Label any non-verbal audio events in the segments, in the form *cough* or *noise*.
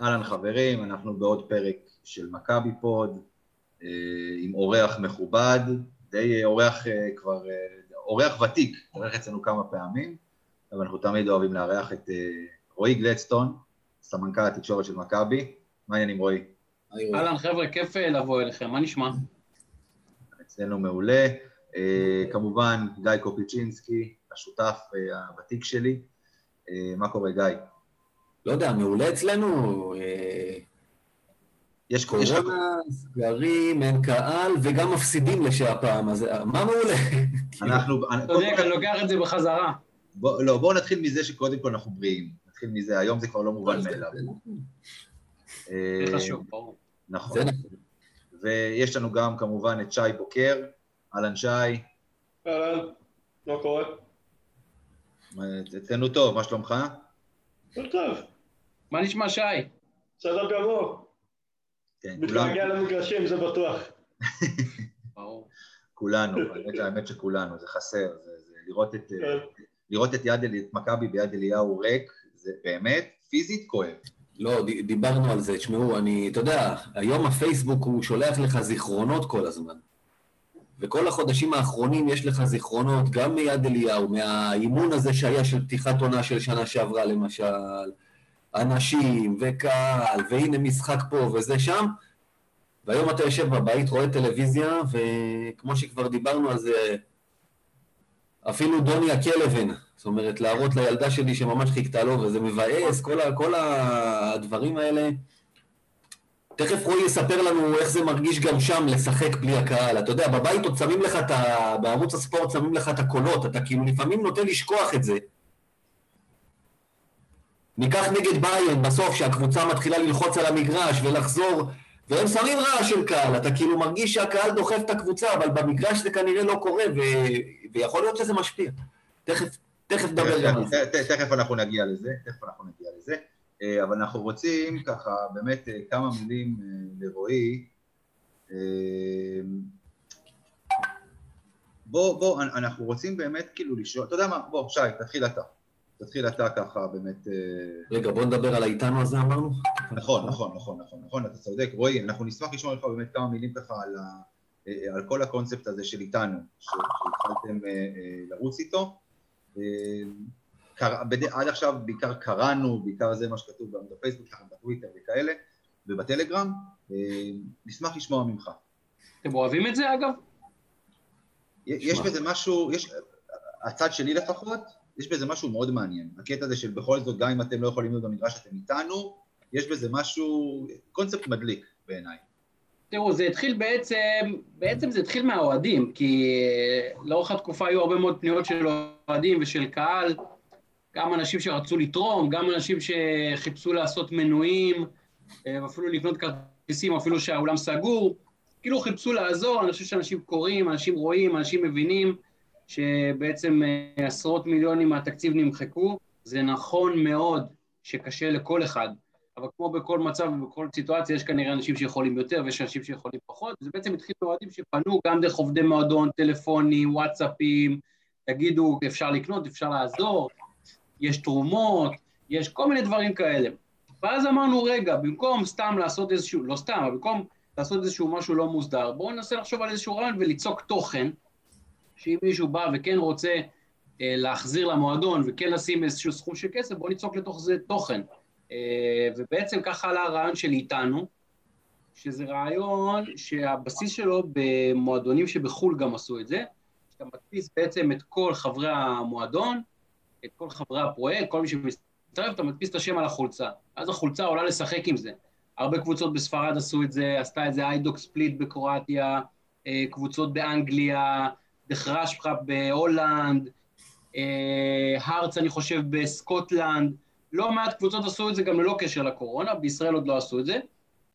אהלן חברים, אנחנו בעוד פרק של מכבי פוד, אה, עם אורח מכובד, די אורח אה, כבר, אה, אורח ותיק, אורח אצלנו כמה פעמים, אבל אנחנו תמיד אוהבים לארח את רועי גלדסטון, סמנכ"ל התקשורת של מכבי. מה העניינים רועי? אהלן חבר'ה, כיף לבוא אליכם, מה נשמע? אצלנו מעולה. כמובן, גיא קופיצ'ינסקי, השותף הוותיק שלי. מה קורה, גיא? לא יודע, מעולה אצלנו. אה, יש קורונה, סגרים, אין קהל, וגם מפסידים לשעפעם, אז אה, מה מעולה? אנחנו... צודק, אני לוקח את זה בחזרה. לא, בואו נתחיל מזה שקודם כל אנחנו בריאים. נתחיל מזה, היום זה כבר לא מובן מאליו. זה חשוב, ברור. נכון. ויש לנו גם כמובן את שי בוקר. אהלן שי. אהלן, מה קורה? אצלנו טוב, מה שלומך? טוב. מה נשמע, שי? בסדר גמור. כן, מתגעגע למגרשים, זה בטוח. *laughs* ברור. כולנו, האמת שכולנו, זה חסר. זה, זה לראות את, כן. לראות את יד, את מכבי ביד אליהו ריק, זה באמת פיזית כואב. לא, דיברנו על זה, תשמעו, אני, אתה יודע, היום הפייסבוק הוא שולח לך זיכרונות כל הזמן. וכל החודשים האחרונים יש לך זיכרונות, גם מיד אליהו, מהאימון הזה שהיה של פתיחת עונה של שנה שעברה למשל, אנשים וקהל, והנה משחק פה וזה שם, והיום אתה יושב בבית, רואה טלוויזיה, וכמו שכבר דיברנו על זה, אפילו דוני הקלבן, זאת אומרת, להראות לילדה שלי שממש חיכתה לו, וזה מבאס, כל, ה, כל הדברים האלה. תכף רועי יספר לנו איך זה מרגיש גם שם לשחק בלי הקהל. אתה יודע, בבית עוד שמים לך את ה... בערוץ הספורט שמים לך את הקולות, אתה כאילו לפעמים נוטה לשכוח את זה. ניקח נגד ביין בסוף, שהקבוצה מתחילה ללחוץ על המגרש ולחזור, והם שמים רעש של קהל, אתה כאילו מרגיש שהקהל דוחף את הקבוצה, אבל במגרש זה כנראה לא קורה, ו... ויכול להיות שזה משפיע. תכף, תכף נדבר גם על זה. תכף אנחנו נגיע לזה, תכף אנחנו נגיע לזה. אה, אבל אנחנו רוצים ככה באמת אה, כמה מילים אה, לרועי. בוא, בוא, אנחנו רוצים באמת כאילו לשאול, אתה יודע מה, בוא, שי, תתחיל אתה. תתחיל אתה ככה באמת... רגע, בוא נדבר על האיתנו הזה אמרנו. נכון, נכון, נכון, נכון, נכון, אתה צודק. רועי, אנחנו נשמח לשמוע לך באמת כמה מילים ככה על, ה, על כל הקונספט הזה של איתנו, שהתחלתם לרוץ איתו. קר... עד עכשיו בעיקר קראנו, בעיקר זה מה שכתוב בפייסבוק שלכם, בטוויטר וכאלה, ובטלגרם, אה, נשמח לשמוע ממך. אתם אוהבים את זה אגב? יש בזה משהו, יש, הצד שלי לפחות, יש בזה משהו מאוד מעניין. הקטע הזה של בכל זאת, גם אם אתם לא יכולים להיות במגרש, אתם איתנו, יש בזה משהו, קונספט מדליק בעיניי. תראו, זה התחיל בעצם, בעצם זה התחיל מהאוהדים, כי אה, לאורך התקופה היו הרבה מאוד פניות של אוהדים ושל קהל, גם אנשים שרצו לתרום, גם אנשים שחיפשו לעשות מנויים, אה, ואפילו לקנות כרטיסים, אפילו שהאולם סגור. כאילו חיפשו לעזור, אני חושב שאנשים קוראים, אנשים רואים, אנשים מבינים שבעצם אה, עשרות מיליונים מהתקציב נמחקו. זה נכון מאוד שקשה לכל אחד, אבל כמו בכל מצב ובכל סיטואציה, יש כנראה אנשים שיכולים יותר ויש אנשים שיכולים פחות. זה בעצם התחיל באוהדים שפנו גם דרך עובדי מועדון, טלפונים, וואטסאפים, תגידו, אפשר לקנות, אפשר לעזור, יש תרומות, יש כל מיני דברים כאלה. ואז אמרנו, רגע, במקום סתם לעשות איזשהו, לא סתם, אבל במקום לעשות איזשהו משהו לא מוסדר, בואו ננסה לחשוב על איזשהו רעיון וליצוק תוכן, שאם מישהו בא וכן רוצה אה, להחזיר למועדון וכן לשים איזשהו סכום של כסף, בואו ניצוק לתוך זה תוכן. אה, ובעצם ככה עלה הרעיון של איתנו, שזה רעיון שהבסיס שלו במועדונים שבחו"ל גם עשו את זה, שאתה מדפיס בעצם את כל חברי המועדון, את כל חברי הפרויקט, כל מי שמצטרף, אתה מדפיס את השם על החולצה. אז החולצה עולה לשחק עם זה. הרבה קבוצות בספרד עשו את זה, עשתה את זה היידוק ספליט בקרואטיה, אה, קבוצות באנגליה, דה חראפסחאפ בהולנד, הארטס, אני חושב, בסקוטלנד. לא מעט קבוצות עשו את זה גם ללא קשר לקורונה, בישראל עוד לא עשו את זה,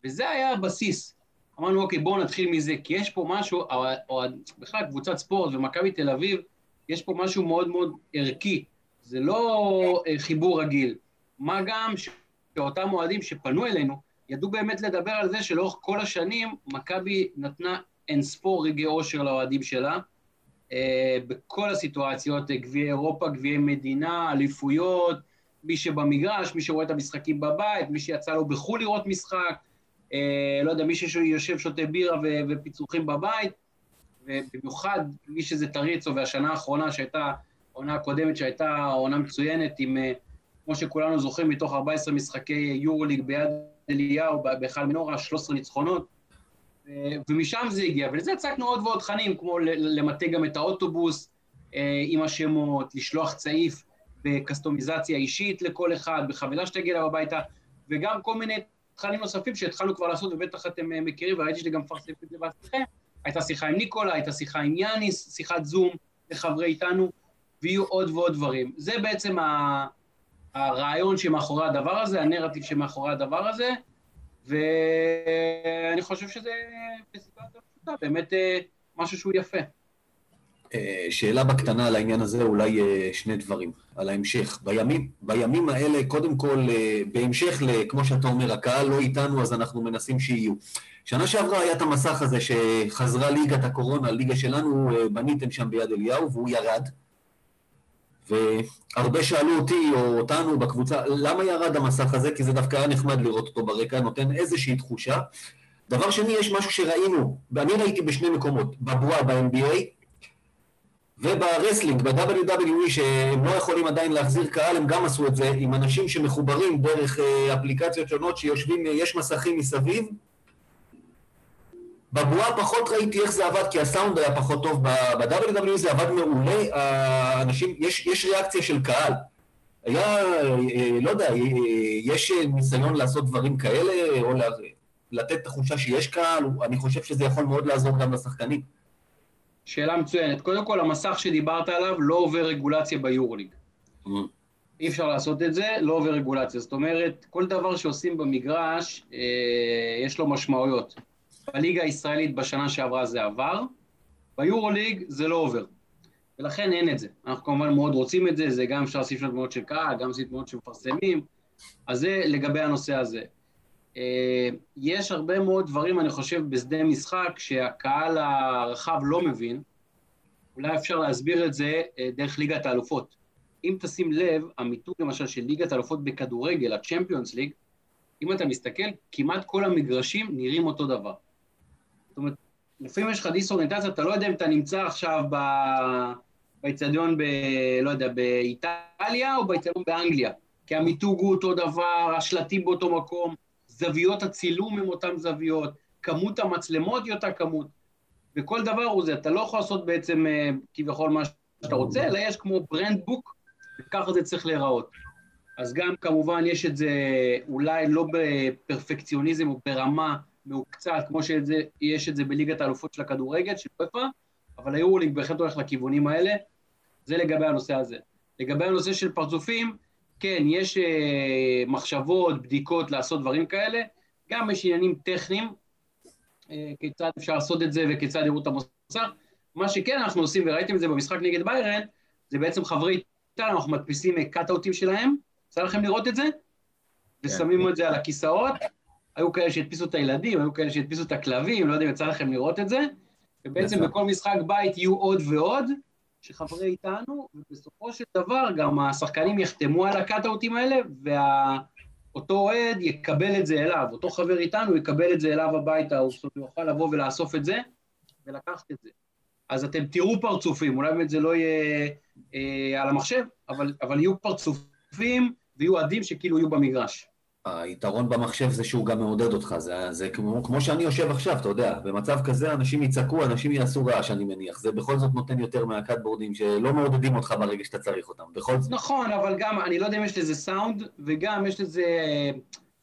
וזה היה הבסיס. אמרנו, אוקיי, בואו נתחיל מזה, כי יש פה משהו, או, או בכלל קבוצת ספורט ומכבי תל אביב, יש פה משהו מאוד מאוד ערכי. זה לא אה, חיבור רגיל. מה גם שאותם אוהדים שפנו אלינו, ידעו באמת לדבר על זה שלאורך כל השנים, מכבי נתנה אין ספור רגעי אושר לאוהדים שלה, אה, בכל הסיטואציות, גביעי אירופה, גביעי מדינה, אליפויות, מי שבמגרש, מי שרואה את המשחקים בבית, מי שיצא לו בחו"ל לראות משחק, אה, לא יודע, מי שיושב שותה בירה ופיצוחים בבית, ובמיוחד מי שזה תריצו, והשנה האחרונה שהייתה, העונה הקודמת שהייתה עונה מצוינת, עם, אה, כמו שכולנו זוכרים, מתוך 14 משחקי יורוליג ביד אליהו, בהיכל מנורה, 13 ניצחונות, ומשם זה הגיע, ולזה הצגנו עוד ועוד תכנים, כמו למטה גם את האוטובוס אה, עם השמות, לשלוח צעיף בקסטומיזציה אישית לכל אחד, בחבילה שתגיע אליו הביתה, וגם כל מיני תכנים נוספים שהתחלנו כבר לעשות, ובטח אתם אה, מכירים, וראיתי שאתם גם מפרסמים את זה בעצמכם. הייתה שיחה עם ניקולה, הייתה שיחה עם יאניס, שיחת זום לחברי איתנו, ויהיו עוד ועוד דברים. זה בעצם הרעיון שמאחורי הדבר הזה, הנרטיב שמאחורי הדבר הזה, ואני חושב שזה באמת אה, משהו שהוא יפה. אה, שאלה בקטנה על העניין הזה, אולי אה, שני דברים, על ההמשך. בימים, בימים האלה, קודם כל, בהמשך, כמו שאתה אומר, הקהל לא איתנו, אז אנחנו מנסים שיהיו. שנה שעברה היה את המסך הזה שחזרה ליגת הקורונה, ליגה שלנו, בניתם שם ביד אליהו, והוא ירד. והרבה שאלו אותי או אותנו בקבוצה, למה ירד המסך הזה? כי זה דווקא היה נחמד לראות אותו ברקע, נותן איזושהי תחושה. דבר שני, יש משהו שראינו, ואני ראיתי בשני מקומות, בבועה ב-NBA וב wrestling, ב-WWE, שהם לא יכולים עדיין להחזיר קהל, הם גם עשו את זה עם אנשים שמחוברים דרך אה, אפליקציות שונות שיושבים, אה, יש מסכים מסביב, בבועה פחות ראיתי איך זה עבד, כי הסאונד היה פחות טוב. ב-WW זה עבד מעולה, האנשים, יש, יש ריאקציה של קהל. היה, אה, לא יודע, אה, יש ניסיון לעשות דברים כאלה, או לתת תחושה שיש קהל, אני חושב שזה יכול מאוד לעזור גם לשחקנים. שאלה מצוינת. קודם כל, המסך שדיברת עליו לא עובר רגולציה ביורוליג. Mm. אי אפשר לעשות את זה, לא עובר רגולציה. זאת אומרת, כל דבר שעושים במגרש, אה, יש לו משמעויות. בליגה הישראלית בשנה שעברה זה עבר, ביורוליג זה לא עובר. ולכן אין את זה. אנחנו כמובן מאוד רוצים את זה, זה גם אפשר להוסיף שם תמונות של קהל, גם להוסיף תמונות שמפרסמים, אז זה לגבי הנושא הזה. אה, יש הרבה מאוד דברים, אני חושב, בשדה משחק שהקהל הרחב לא מבין, אולי אפשר להסביר את זה אה, דרך ליגת האלופות. אם תשים לב, המיתוג למשל של ליגת האלופות בכדורגל, ה-Champions League, אם אתה מסתכל, כמעט כל המגרשים נראים אותו דבר. אומרת, לפעמים יש לך דיסאוריינטציה, אתה לא יודע אם אתה נמצא עכשיו באיצטדיון ב... לא יודע, באיטליה או באיצטדיון באנגליה. כי המיתוג הוא אותו דבר, השלטים באותו מקום, זוויות הצילום הם אותן זוויות, כמות המצלמות היא אותה כמות. וכל דבר הוא זה, אתה לא יכול לעשות בעצם אה, כביכול מה שאתה רוצה, אלא יש כמו ברנד בוק, וככה זה צריך להיראות. אז גם כמובן יש את זה אולי לא בפרפקציוניזם או ברמה מעוקצת, כמו שיש את זה בליגת האלופות של הכדורגל, של פפה, אבל היורוליג בהחלט הולך לכיוונים האלה. זה לגבי הנושא הזה. לגבי הנושא של פרצופים, כן, יש אה, מחשבות, בדיקות לעשות דברים כאלה, גם יש עניינים טכניים, אה, כיצד אפשר לעשות את זה וכיצד יראו את המוסר. מה שכן אנחנו עושים, וראיתם את זה במשחק נגד ביירן, זה בעצם חברי איתנו, אנחנו מדפיסים קאט-אוטים שלהם, יצא לכם לראות את זה? כן. ושמים את זה על הכיסאות, היו כאלה שהדפיסו את הילדים, היו כאלה שהדפיסו את הכלבים, לא יודע אם יצא לכם לראות את זה, ובעצם. בכל משחק בית יהיו עוד ועוד, שחברי איתנו, ובסופו של דבר גם השחקנים יחתמו על הקאט-אוטים האלה, ואותו אוהד יקבל את זה אליו, אותו חבר איתנו יקבל את זה אליו הביתה, הוא יוכל לבוא ולאסוף את זה, ולקחת את זה. אז אתם תראו פרצופים, אולי באמת זה לא יהיה אה, על המחשב, אבל, אבל יהיו פרצופים ויהיו עדים שכאילו יהיו במגרש. היתרון במחשב זה שהוא גם מעודד אותך, זה, זה כמו, כמו שאני יושב עכשיו, אתה יודע, במצב כזה אנשים יצעקו, אנשים יעשו רעש, אני מניח, זה בכל זאת נותן יותר מהקאטבורדים שלא מעודדים אותך ברגע שאתה צריך אותם, בכל זאת. נכון, אבל גם, אני לא יודע אם יש לזה סאונד, וגם יש לזה,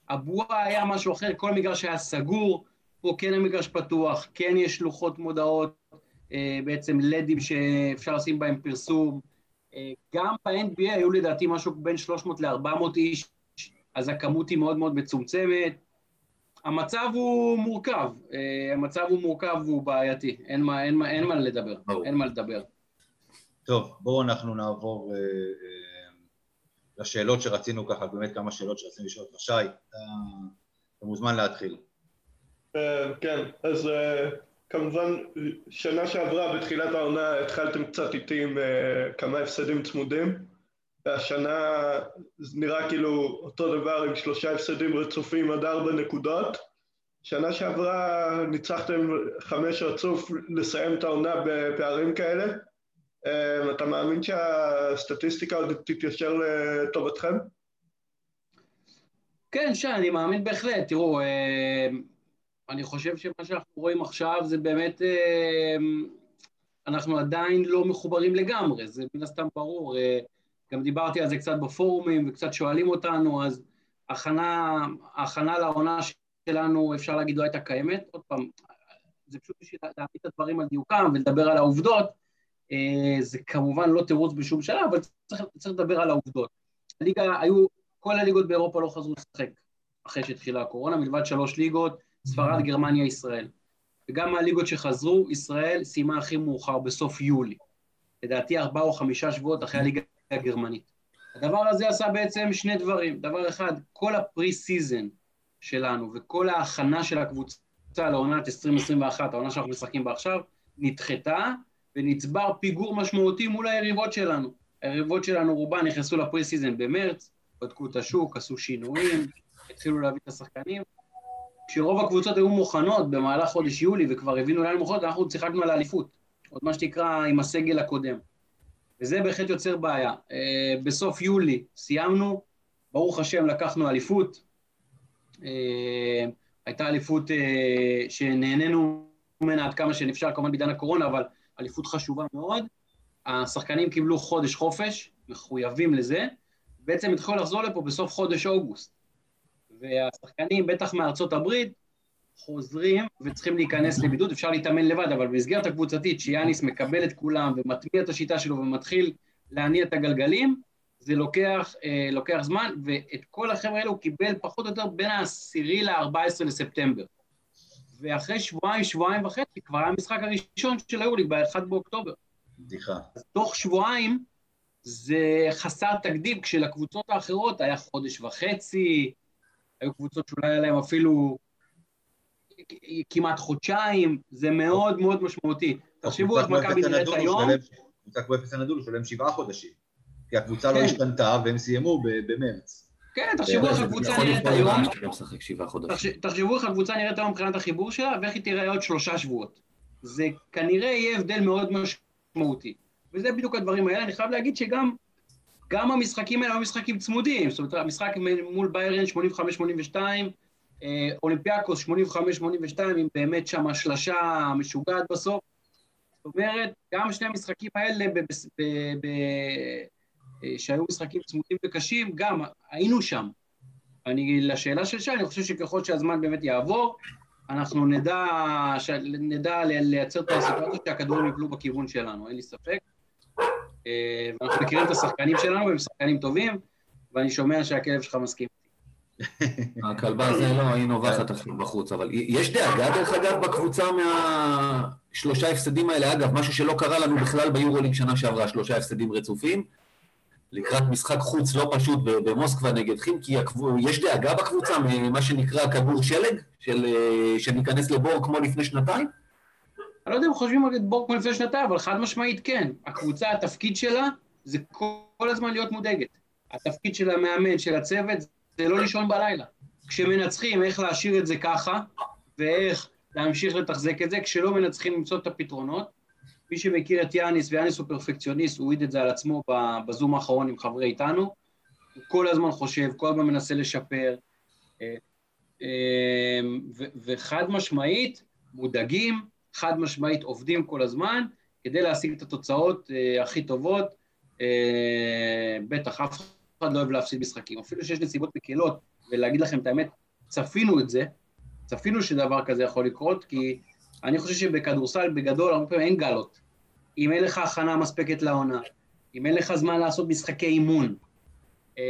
הבועה היה משהו אחר, כל מגרש היה סגור, פה כן המגרש פתוח, כן יש לוחות מודעות, אה, בעצם לדים שאפשר לשים בהם פרסום, אה, גם ב-NBA היו לדעתי משהו בין 300 ל-400 איש אז הכמות היא מאוד מאוד מצומצמת. המצב הוא מורכב, אה, המצב הוא מורכב והוא בעייתי, אין מה, אין מה, אין מה לדבר, אין מה לדבר. טוב, בואו אנחנו נעבור אה, אה, לשאלות שרצינו ככה, באמת כמה שאלות שרצינו לשאול אותך. שי, אתה, אתה מוזמן להתחיל. כן, אז כמובן, שנה שעברה בתחילת העונה התחלתם קצת איתי עם כמה הפסדים צמודים. השנה זה נראה כאילו אותו דבר עם שלושה הפסדים רצופים עד ארבע נקודות. שנה שעברה ניצחתם חמש רצוף לסיים את העונה בפערים כאלה. אה, אתה מאמין שהסטטיסטיקה עוד תתיישר לטובתכם? כן, שי, אני מאמין בהחלט. תראו, אה, אני חושב שמה שאנחנו רואים עכשיו זה באמת, אה, אנחנו עדיין לא מחוברים לגמרי, זה מן הסתם ברור. גם דיברתי על זה קצת בפורומים וקצת שואלים אותנו, אז הכנה, הכנה לעונה שלנו, אפשר להגיד, לא הייתה קיימת. עוד פעם, זה פשוט בשביל להעמיד את הדברים על דיוקם ולדבר על העובדות. אה, זה כמובן לא תירוץ בשום שלב, אבל צריך, צריך לדבר על העובדות. הליגה, היו, כל הליגות באירופה לא חזרו לשחק אחרי שהתחילה הקורונה, מלבד שלוש ליגות, ספרד, גרמניה, ישראל. וגם מהליגות שחזרו, ישראל סיימה הכי מאוחר, בסוף יולי. לדעתי ארבעה או חמישה שבועות אחרי הליגה הגרמנית. הדבר הזה עשה בעצם שני דברים. דבר אחד, כל ה pre-season שלנו וכל ההכנה של הקבוצה לעונת 2021, העונה שאנחנו משחקים בה עכשיו, נדחתה ונצבר פיגור משמעותי מול היריבות שלנו. היריבות שלנו רובן נכנסו ל pre-season במרץ, בדקו את השוק, עשו שינויים, התחילו להביא את השחקנים. כשרוב הקבוצות היו מוכנות במהלך חודש יולי וכבר הבינו לאן מכוונות, אנחנו שיחקנו על האליפות, עוד מה שנקרא עם הסגל הקודם. וזה בהחלט יוצר בעיה. Uh, בסוף יולי סיימנו, ברוך השם לקחנו אליפות. Uh, הייתה אליפות uh, שנהנינו ממנה עד כמה שאפשר, כמובן בעידן הקורונה, אבל אליפות חשובה מאוד. השחקנים קיבלו חודש חופש, מחויבים לזה, בעצם התחילו לחזור לפה בסוף חודש אוגוסט. והשחקנים, בטח מארצות הברית, חוזרים וצריכים להיכנס לבידוד, אפשר להתאמן לבד, אבל במסגרת הקבוצתית, שיאניס מקבל את כולם ומטמיע את השיטה שלו ומתחיל להניע את הגלגלים, זה לוקח, אה, לוקח זמן, ואת כל החבר'ה האלו הוא קיבל פחות או יותר בין ה-10 ל-14 לספטמבר. ואחרי שבועיים, שבועיים וחצי, כבר היה המשחק הראשון של היורליג ב-1 באוקטובר. בדיחה. אז תוך שבועיים זה חסר תקדים, כשלקבוצות האחרות היה חודש וחצי, היו קבוצות שאולי היה להם אפילו כמעט חודשיים, זה מאוד מאוד משמעותי. תחשבו איך מכבי נראית היום. קבוצה כמו אפס הנדול הוא שולם שבעה חודשים, כי הקבוצה לא כן. השתנתה והם סיימו במרץ. כן, תחשבו איך הקבוצה נראית היום. תחשבו איך הקבוצה נראית היום מבחינת החיבור שלה, ואיך היא תראה עוד שלושה שבועות. זה כנראה יהיה הבדל מאוד משמעותי. וזה בדיוק הדברים האלה. אני חייב להגיד שגם גם המשחקים האלה היו משחקים צמודים. זאת אומרת, המשחק מול ביירן 85-82, אה, אולימפיאקוס 85-82, עם באמת שם השלשה משוגעת בסוף. זאת אומרת, גם שני המשחקים האלה, אה, שהיו משחקים צמודים וקשים, גם היינו שם. אני, לשאלה של שי, אני חושב שככל שהזמן באמת יעבור, אנחנו נדע, ש... נדע לייצר את הסיטואציה שהכדורים יפלו בכיוון שלנו, אין לי ספק. אה, ואנחנו מכירים את השחקנים שלנו, והם שחקנים טובים, ואני שומע שהכלב שלך מסכים. הכלבה זה לא, היא נובחת עכשיו בחוץ, אבל יש דאגה דרך אגב בקבוצה מהשלושה הפסדים האלה, אגב, משהו שלא קרה לנו בכלל ביורוליג שנה שעברה, שלושה הפסדים רצופים, לקראת משחק חוץ לא פשוט במוסקבה נגד חימקי, יש דאגה בקבוצה ממה שנקרא כדור שלג, של, אה, שניכנס לבור כמו לפני שנתיים? אני לא יודע אם חושבים על בור כמו לפני שנתיים, אבל חד משמעית כן. הקבוצה, התפקיד שלה זה כל הזמן להיות מודאגת. התפקיד של המאמן, של הצוות, זה לא לישון בלילה. כשמנצחים, איך להשאיר את זה ככה, ואיך להמשיך לתחזק את זה, כשלא מנצחים למצוא את הפתרונות. מי שמכיר את יאניס, ויאניס הוא פרפקציוניסט, הוא העיד את זה על עצמו בזום האחרון עם חברי איתנו. הוא כל הזמן חושב, כל הזמן מנסה לשפר, אה, אה, וחד משמעית, מודאגים, חד משמעית עובדים כל הזמן, כדי להשיג את התוצאות אה, הכי טובות. בטח, אף אחד לא אוהב להפסיד משחקים. אפילו שיש נסיבות מקלות, ולהגיד לכם את האמת, צפינו את זה, צפינו שדבר כזה יכול לקרות, כי אני חושב שבכדורסל בגדול הרבה פעמים אין גלות. אם אין לך הכנה מספקת לעונה, אם אין לך זמן לעשות משחקי אימון, אמ,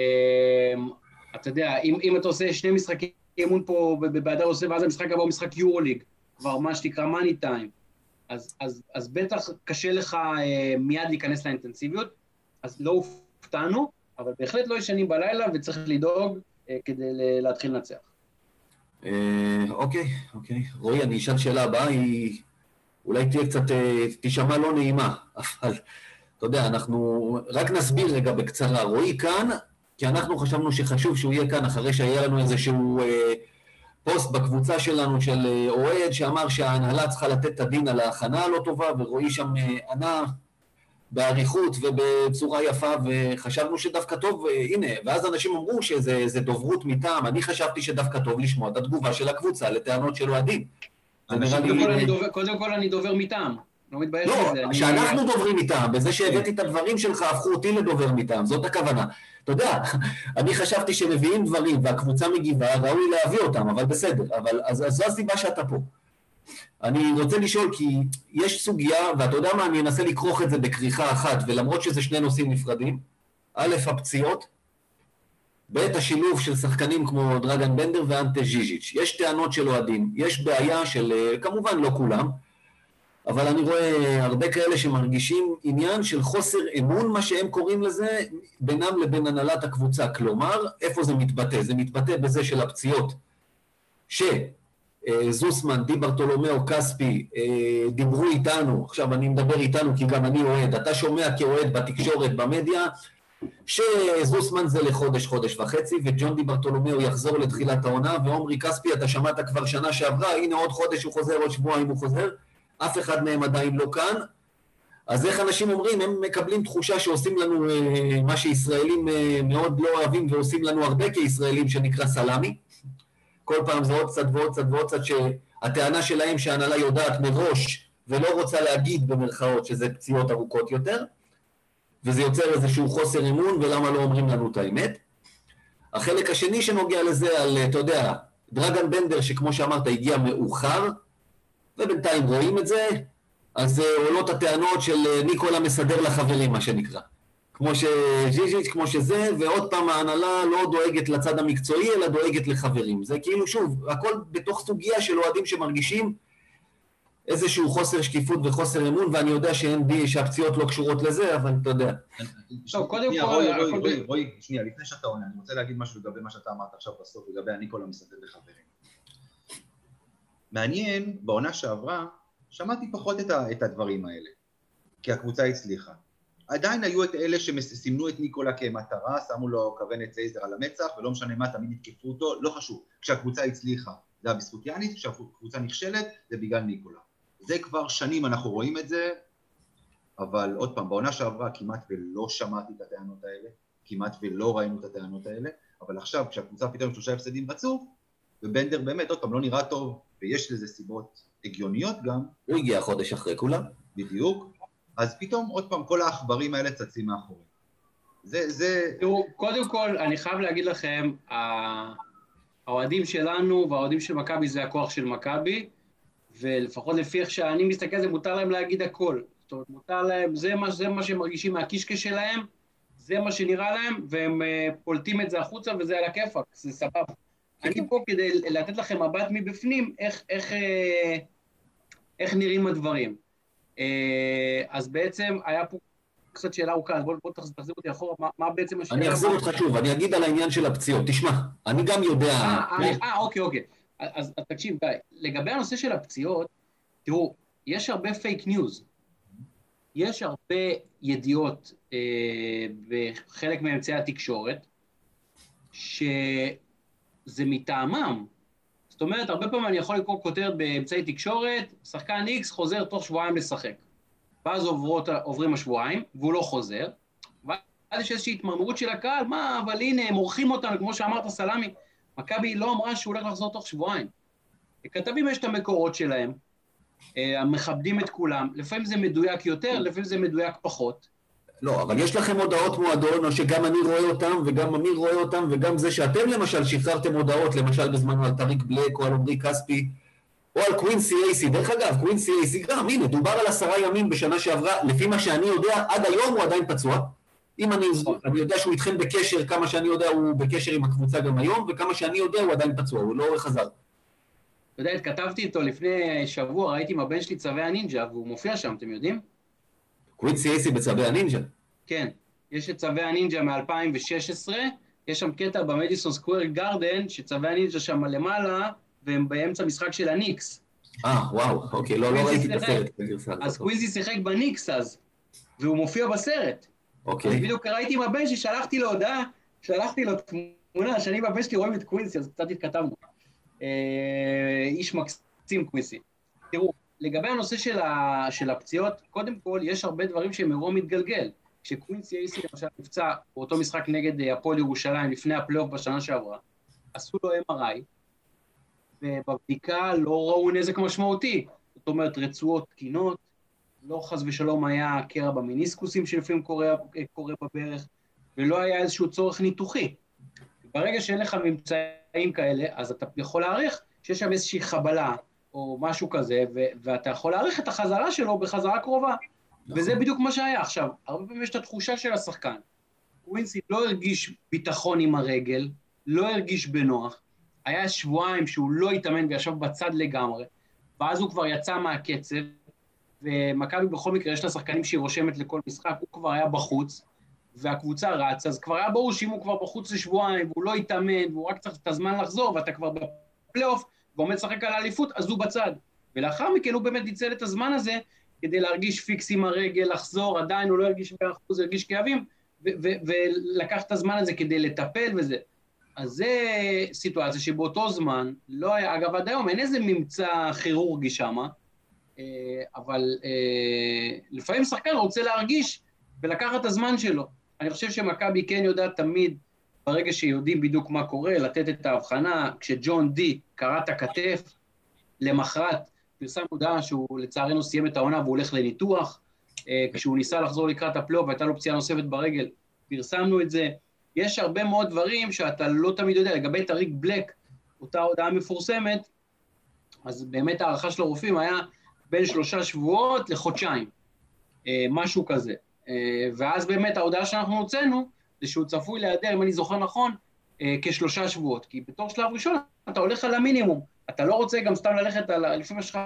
אתה יודע, אם, אם אתה עושה שני משחקי אימון פה באדר עושה, ואז המשחק הבא הוא משחק יורוליג, כבר מה שנקרא מאני טיים, אז, אז, אז בטח קשה לך אה, מיד להיכנס לאינטנסיביות, אז לא הופתענו, אבל בהחלט לא ישנים בלילה וצריך לדאוג אה, כדי להתחיל לנצח. אה, אוקיי, אוקיי. רועי, אני אשאל שאלה הבאה, היא אולי תהיה קצת, אה, תישמע לא נעימה, *laughs* אבל אתה יודע, אנחנו רק נסביר רגע בקצרה. רועי כאן, כי אנחנו חשבנו שחשוב שהוא יהיה כאן אחרי שהיה לנו איזשהו אה, פוסט בקבוצה שלנו של אוהד שאמר שההנהלה צריכה לתת את הדין על ההכנה הלא טובה, ורועי שם אה, ענה באריכות ובצורה יפה, וחשבנו שדווקא טוב, הנה, ואז אנשים אמרו שזה דוברות מטעם, אני חשבתי שדווקא טוב לשמוע את התגובה של הקבוצה לטענות של אוהדים. קודם כל אני דובר מטעם. לא מתבייש לא, בזה. לא, שאנחנו אני... דוברים מטעם, בזה שהבאתי את הדברים שלך, הפכו אותי לדובר מטעם, זאת הכוונה. אתה יודע, *laughs* אני חשבתי שמביאים דברים והקבוצה מגיבה, ראוי להביא אותם, אבל בסדר, אבל אז זו הסיבה שאתה פה. אני רוצה לשאול, כי יש סוגיה, ואתה יודע מה, אני אנסה לכרוך את זה בכריכה אחת, ולמרות שזה שני נושאים נפרדים, א', הפציעות, ב', השילוב של שחקנים כמו דרגן בנדר ואנטה ז'יז'יץ'. יש טענות של אוהדים, יש בעיה של, כמובן לא כולם, אבל אני רואה הרבה כאלה שמרגישים עניין של חוסר אמון, מה שהם קוראים לזה, בינם לבין הנהלת הקבוצה. כלומר, איפה זה מתבטא? זה מתבטא בזה של הפציעות, שזוסמן, די ברטולומיאו, כספי, אה, דיברו איתנו, עכשיו אני מדבר איתנו כי גם אני אוהד, אתה שומע כאוהד בתקשורת, במדיה, שזוסמן זה לחודש, חודש וחצי, וג'ון די ברטולומיאו יחזור לתחילת העונה, ועומרי כספי, אתה שמעת כבר שנה שעברה, הנה עוד חודש הוא חוזר, עוד שבועיים הוא חוזר, אף אחד מהם עדיין לא כאן. אז איך אנשים אומרים? הם מקבלים תחושה שעושים לנו אה, מה שישראלים אה, מאוד לא אוהבים ועושים לנו הרבה כישראלים, שנקרא סלאמי. כל פעם זה עוד קצת ועוד קצת ועוד קצת, שהטענה שלהם שההנהלה יודעת מראש ולא רוצה להגיד במרכאות שזה פציעות ארוכות יותר, וזה יוצר איזשהו חוסר אמון, ולמה לא אומרים לנו את האמת. החלק השני שנוגע לזה, על, אתה יודע, דרגן בנדר, שכמו שאמרת, הגיע מאוחר, ובינתיים רואים את זה, אז אה, עולות הטענות של אה, ניקולה מסדר לחברים, מה שנקרא. כמו שז'יז'יץ', כמו שזה, ועוד פעם ההנהלה לא דואגת לצד המקצועי, אלא דואגת לחברים. זה כאילו, שוב, הכל בתוך סוגיה של אוהדים שמרגישים איזשהו חוסר שקיפות וחוסר אמון, ואני יודע שאין בי, שהפציעות לא קשורות לזה, אבל אתה יודע. טוב, קודם כל... רועי, רועי, רועי, שנייה, לפני שאתה עונה, אני רוצה להגיד משהו לגבי מה שאתה אמרת עכשיו בסוף, לגבי הניקולה מסדר לחברים. מעניין, בעונה שעברה, שמעתי פחות את הדברים האלה, כי הקבוצה הצליחה. עדיין היו את אלה שסימנו את ניקולה כמטרה, שמו לו כוונת לייזר על המצח, ולא משנה מה, תמיד יתקפו אותו, לא חשוב. כשהקבוצה הצליחה, זה היה בזכות יאניס, כשהקבוצה נכשלת, זה בגלל ניקולה. זה כבר שנים אנחנו רואים את זה, אבל עוד פעם, בעונה שעברה כמעט ולא שמעתי את הטענות האלה, כמעט ולא ראינו את הטענות האלה, אבל עכשיו, כשהקבוצה פתאום שלושה הפסדים רצוף, ובנדר באמת, עוד פעם, לא נראה טוב, ויש לזה סיבות הגיוניות גם. הוא הגיע חודש אחרי כולם. בדיוק. אז פתאום עוד פעם כל העכברים האלה צצים מאחורי. זה, זה... תראו, קודם כל, אני חייב להגיד לכם, האוהדים שלנו והאוהדים של מכבי זה הכוח של מכבי, ולפחות לפי איך שאני מסתכל, זה מותר להם להגיד הכל. זאת אומרת, מותר להם, זה מה, זה מה שהם מרגישים מהקישקע שלהם, זה מה שנראה להם, והם uh, פולטים את זה החוצה, וזה על הכיפאק, זה סבבה. אני פה כדי לתת לכם מבט מבפנים, איך, איך, אה, איך נראים הדברים. אה, אז בעצם היה פה קצת שאלה ארוכה, אז בואו בוא תחזיר אותי אחורה, מה, מה בעצם השאלה? אני אחזיר אותך שוב, אני אגיד על העניין של הפציעות. תשמע, אני גם יודע... אה, אה, אה אוקיי, אוקיי. אז, אז תקשיב, גיא, לגבי הנושא של הפציעות, תראו, יש הרבה פייק ניוז. יש הרבה ידיעות אה, בחלק מאמצעי התקשורת, ש... זה מטעמם. זאת אומרת, הרבה פעמים אני יכול לקרוא כותרת באמצעי תקשורת, שחקן X חוזר תוך שבועיים לשחק. ואז עוברות, עוברים השבועיים, והוא לא חוזר, ואז יש איזושהי התמרמרות של הקהל, מה, אבל הנה, הם מורחים אותנו, כמו שאמרת, סלאמי. מכבי לא אמרה שהוא הולך לחזור תוך שבועיים. לכתבים יש את המקורות שלהם, אה, מכבדים את כולם, לפעמים זה מדויק יותר, לפעמים זה מדויק פחות. לא, אבל יש לכם הודעות מועדון, או שגם אני רואה אותם, וגם אמיר רואה אותם, וגם זה שאתם למשל שחררתם הודעות, למשל בזמנו על טריק בלק, או על עמרי כספי, או על קווינסי אייסי. דרך אגב, קווינסי אייסי גם, הנה, דובר על עשרה ימים בשנה שעברה, לפי מה שאני יודע, עד היום הוא עדיין פצוע. אם אני, אני יודע שהוא איתכם בקשר, כמה שאני יודע הוא בקשר עם הקבוצה גם היום, וכמה שאני יודע הוא עדיין פצוע, הוא לא חזר. אתה יודע, התכתבתי איתו לפני שבוע, ראיתי עם הבן שלי צבי הנינג'ה, והוא מופיע שם, אתם יודעים? קווינסי אייסי בצבי הנינג'ה. כן, יש את צבי הנינג'ה מ-2016, יש שם קטע במדיסון סקוויר גרדן, שצבי הנינג'ה שם למעלה, והם באמצע משחק של הניקס. אה, וואו, אוקיי, לא, לא ראיתי את הסרט. אז קווינסי שיחק בניקס אז. והוא מופיע בסרט. אוקיי. אני בדיוק ראיתי עם הבן שלי, שלחתי לו הודעה, שלחתי לו תמונה שאני והבן שלי רואים את קווינסי, אז קצת התכתבנו. אה, איש מקסים קווינסי. תראו, לגבי הנושא של, ה, של הפציעות, קודם כל, יש הרבה דברים שהם אירוע מתגלגל. כשקווינסי אייסי למשל נפצע באותו משחק נגד אה, הפועל ירושלים לפני הפלייאוף בשנה שעברה, עשו לו MRI, ובבדיקה לא ראו נזק משמעותי. זאת אומרת, רצועות תקינות, לא חס ושלום היה קרע במיניסקוסים שלפעמים קורה, קורה בברך, ולא היה איזשהו צורך ניתוחי. ברגע שאין לך ממצאים כאלה, אז אתה יכול להעריך שיש שם איזושהי חבלה או משהו כזה, ו- ואתה יכול להעריך את החזרה שלו בחזרה קרובה. נכון. וזה בדיוק מה שהיה. עכשיו, הרבה פעמים יש את התחושה של השחקן. ווינסי לא הרגיש ביטחון עם הרגל, לא הרגיש בנוח, היה שבועיים שהוא לא התאמן וישב בצד לגמרי, ואז הוא כבר יצא מהקצב, ומכבי בכל מקרה יש לה שחקנים שהיא רושמת לכל משחק, הוא כבר היה בחוץ, והקבוצה רצה, אז כבר היה ברור שאם הוא כבר בחוץ לשבועיים, והוא לא התאמן, והוא רק צריך את הזמן לחזור, ואתה כבר בפלייאוף, ועומד לשחק על האליפות, אז הוא בצד. ולאחר מכן הוא באמת ניצל את הזמן הזה כדי להרגיש פיקס עם הרגל, לחזור, עדיין הוא לא הרגיש 100%, הוא הרגיש כאבים, ולקח את הזמן הזה כדי לטפל וזה. אז זה סיטואציה שבאותו זמן, לא היה, אגב, עד היום אין איזה ממצא כירורגי שמה, אה, אבל אה, לפעמים שחקן רוצה להרגיש ולקחת את הזמן שלו. אני חושב שמכבי כן יודעת תמיד, ברגע שיודעים בדיוק מה קורה, לתת את ההבחנה. כשג'ון די קרע את הכתף, למחרת פרסם הודעה שהוא לצערנו סיים את העונה והוא הולך לניתוח. אה, כשהוא ניסה לחזור לקראת הפלייאוף והייתה לו פציעה נוספת ברגל, פרסמנו את זה. יש הרבה מאוד דברים שאתה לא תמיד יודע. לגבי טריק בלק, אותה הודעה מפורסמת, אז באמת ההערכה של הרופאים היה בין שלושה שבועות לחודשיים, אה, משהו כזה. אה, ואז באמת ההודעה שאנחנו הוצאנו, זה שהוא צפוי להיעדר, אם אני זוכר נכון, אה, כשלושה שבועות. כי בתור שלב ראשון אתה הולך על המינימום. אתה לא רוצה גם סתם ללכת על, לפעמים יש לך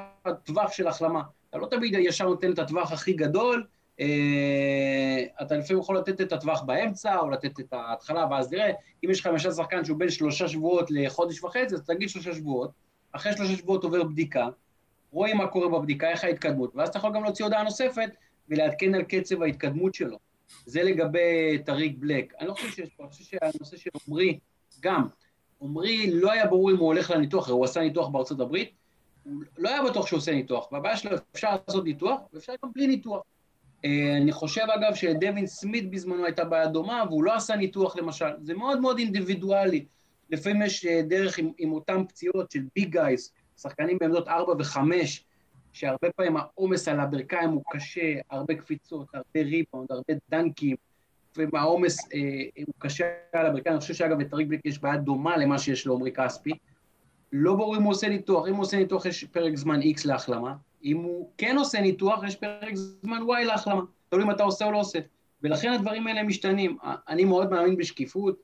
טווח של החלמה. אתה לא תמיד ישר נותן את הטווח הכי גדול, אה, אתה לפעמים יכול לתת את הטווח באמצע, או לתת את ההתחלה, ואז נראה, אם יש לך למשל שחקן שהוא בין שלושה שבועות לחודש וחצי, אז תגיד שלושה שבועות, אחרי שלושה שבועות עובר בדיקה, רואים מה קורה בבדיקה, איך ההתקדמות, ואז אתה יכול גם להוציא הודעה נוספת ולעדכן על קצב ההתקדמות שלו. זה לגבי טריק בלק. אני לא חושב שיש פה, אני חושב שהנושא של עמרי, גם, עמרי לא היה ברור אם הוא הולך לניתוח, הרי הוא עשה ניתוח בארצות הברית, הוא לא היה בטוח שהוא עושה ניתוח, והבעיה שלו, אפשר לעשות ניתוח, ואפשר גם בלי ניתוח. אה, אני חושב, אגב, שדווין סמית בזמנו הייתה בעיה דומה, והוא לא עשה ניתוח למשל. זה מאוד מאוד אינדיבידואלי. לפעמים יש אה, דרך עם, עם אותן פציעות של ביג גייז, שחקנים בעמדות 4 ו-5, שהרבה פעמים העומס על הברכיים הוא קשה, הרבה קפיצות, הרבה ריבאונד, הרבה דנקים, והעומס אה, הוא קשה על הברכיים. אני חושב שאגב, לטריק בליק יש בעיה דומה למה שיש לעומרי כספי. לא ברור אם הוא עושה ניתוח, אם הוא עושה ניתוח יש פרק זמן X להחלמה, אם הוא כן עושה ניתוח יש פרק זמן Y להחלמה, תלוי אם אתה עושה או לא עושה. ולכן הדברים האלה משתנים. אני מאוד מאמין בשקיפות,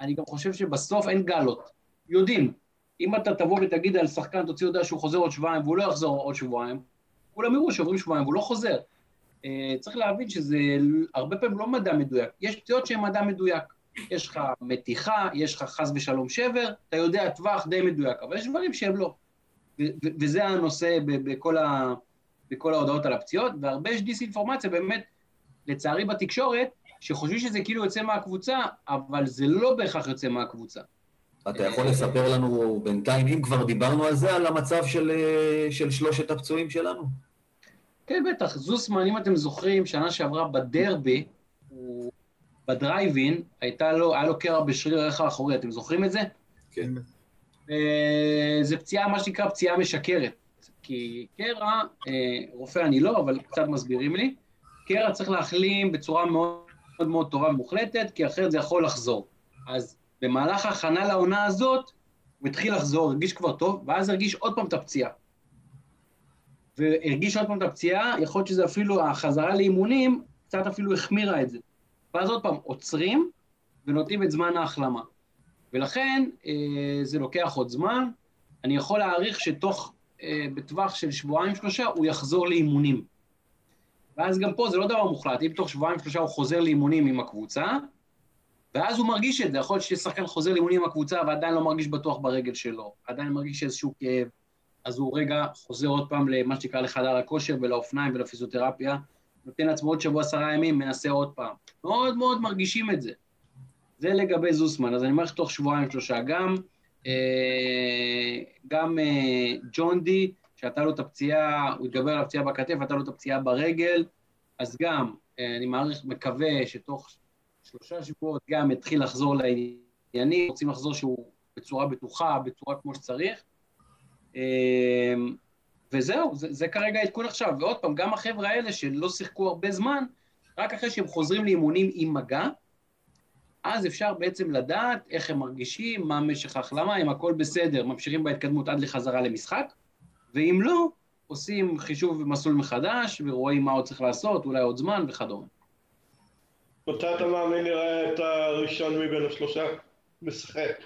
אני גם חושב שבסוף אין גלות. יודעים, אם אתה תבוא ותגיד על שחקן, תוציא הודעה שהוא חוזר עוד שבועיים והוא לא יחזור עוד שבועיים, כולם יראו שעוברים שבועיים והוא לא חוזר. אה, צריך להבין שזה הרבה פעמים לא מדע מדויק. יש פציעות שהן מדע מדויק. יש לך מתיחה, יש לך חס ושלום שבר, אתה יודע טווח די מדויק, אבל יש דברים שהם לא. וזה הנושא בכל, ה- בכל ההודעות על הפציעות, והרבה יש דיסאינפורמציה באמת, לצערי בתקשורת, שחושבים שזה כאילו יוצא מהקבוצה, אבל זה לא בהכרח יוצא מהקבוצה. אתה יכול לספר לנו בינתיים, אם כבר דיברנו על זה, על המצב של, אה, של שלושת הפצועים שלנו? כן, בטח. זוסמן, אם אתם זוכרים, שנה שעברה בדרבי, הוא בדרייבין, הייתה לו, היה לו קרע בשריר הערך האחורי, אתם זוכרים את זה? כן. אה, זה פציעה, מה שנקרא פציעה משקרת. כי קרע, אה, רופא אני לא, אבל קצת מסבירים לי, קרע צריך להחלים בצורה מאוד מאוד, מאוד טובה ומוחלטת, כי אחרת זה יכול לחזור. אז במהלך ההכנה לעונה הזאת, הוא התחיל לחזור, הרגיש כבר טוב, ואז הרגיש עוד פעם את הפציעה. והרגיש עוד פעם את הפציעה, יכול להיות שזה אפילו, החזרה לאימונים, קצת אפילו החמירה את זה. ואז עוד פעם, עוצרים ונותנים את זמן ההחלמה. ולכן אה, זה לוקח עוד זמן. אני יכול להעריך שתוך, אה, בטווח של שבועיים-שלושה, הוא יחזור לאימונים. ואז גם פה זה לא דבר מוחלט, אם תוך שבועיים-שלושה הוא חוזר לאימונים עם הקבוצה, ואז הוא מרגיש את זה, יכול להיות ששחקן חוזר לאימונים עם הקבוצה ועדיין לא מרגיש בטוח ברגל שלו, עדיין מרגיש איזשהו כאב, אז הוא רגע חוזר עוד פעם למה שנקרא לחדר הכושר ולאופניים ולפיזיותרפיה, נותן לעצמו עוד שבוע עשרה ימים, מנסה עוד פעם. מאוד מאוד מרגישים את זה. זה לגבי זוסמן, אז אני אומר לך תוך שבועיים שלושה. גם, אה, גם אה, ג'ון די, שהייתה לו את הפציעה, הוא התגבר על הפציעה בכתף, הייתה לו את הפציעה ברגל, אז גם, אה, אני מעריך, מקווה שתוך שלושה שבועות גם יתחיל לחזור לעניינים, רוצים לחזור שהוא בצורה בטוחה, בצורה כמו שצריך. אה, וזהו, זה, זה כרגע העדכון עכשיו. ועוד פעם, גם החבר'ה האלה שלא שיחקו הרבה זמן, רק אחרי שהם חוזרים לאימונים עם מגע, אז אפשר בעצם לדעת איך הם מרגישים, מה משך ההחלמה, אם הכל בסדר, ממשיכים בהתקדמות עד לחזרה למשחק, ואם לא, עושים חישוב מסלול מחדש, ורואים מה עוד צריך לעשות, אולי עוד זמן וכדומה. מתי אתה מאמין נראה את הראשון מבין השלושה משחק?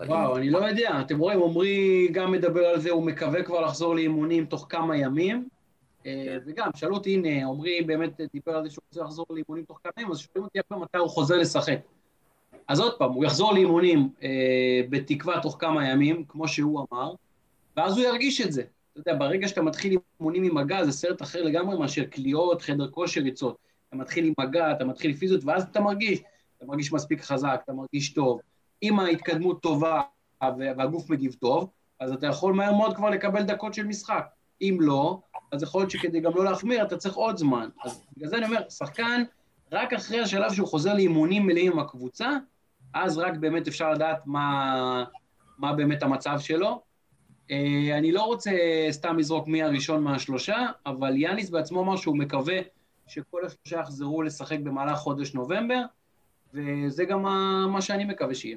וואו, אני לא יודע. אתם רואים, עמרי גם מדבר על זה, הוא מקווה כבר לחזור לאימונים תוך כמה ימים. אה, וגם, שאלו אותי, הנה, עמרי באמת דיבר על זה שהוא רוצה לחזור לאימונים תוך כמה ימים, אז שואלים אותי עכשיו מתי הוא חוזר לשחק. אז עוד פעם, הוא יחזור לאימונים אה, בתקווה תוך כמה ימים, כמו שהוא אמר, ואז הוא ירגיש את זה. אתה יודע, ברגע שאתה מתחיל אימונים עם מגע, זה סרט אחר לגמרי מאשר קליעות, חדר כושר, ריצות. אתה מתחיל עם מגע, אתה מתחיל פיזיות, ואז אתה מרגיש, אתה מרגיש מספיק חזק, אתה מרגיש טוב. אם ההתקדמות טובה והגוף מגיב טוב, אז אתה יכול מהר מאוד כבר לקבל דקות של משחק. אם לא, אז יכול להיות שכדי גם לא להחמיר, אתה צריך עוד זמן. אז בגלל זה אני אומר, שחקן, רק אחרי השלב שהוא חוזר לאימונים מלאים עם הקבוצה, אז רק באמת אפשר לדעת מה, מה באמת המצב שלו. אה, אני לא רוצה סתם לזרוק מי הראשון מהשלושה, אבל יאניס בעצמו אמר שהוא מקווה שכל השלושה יחזרו לשחק במהלך חודש נובמבר, וזה גם מה שאני מקווה שיהיה.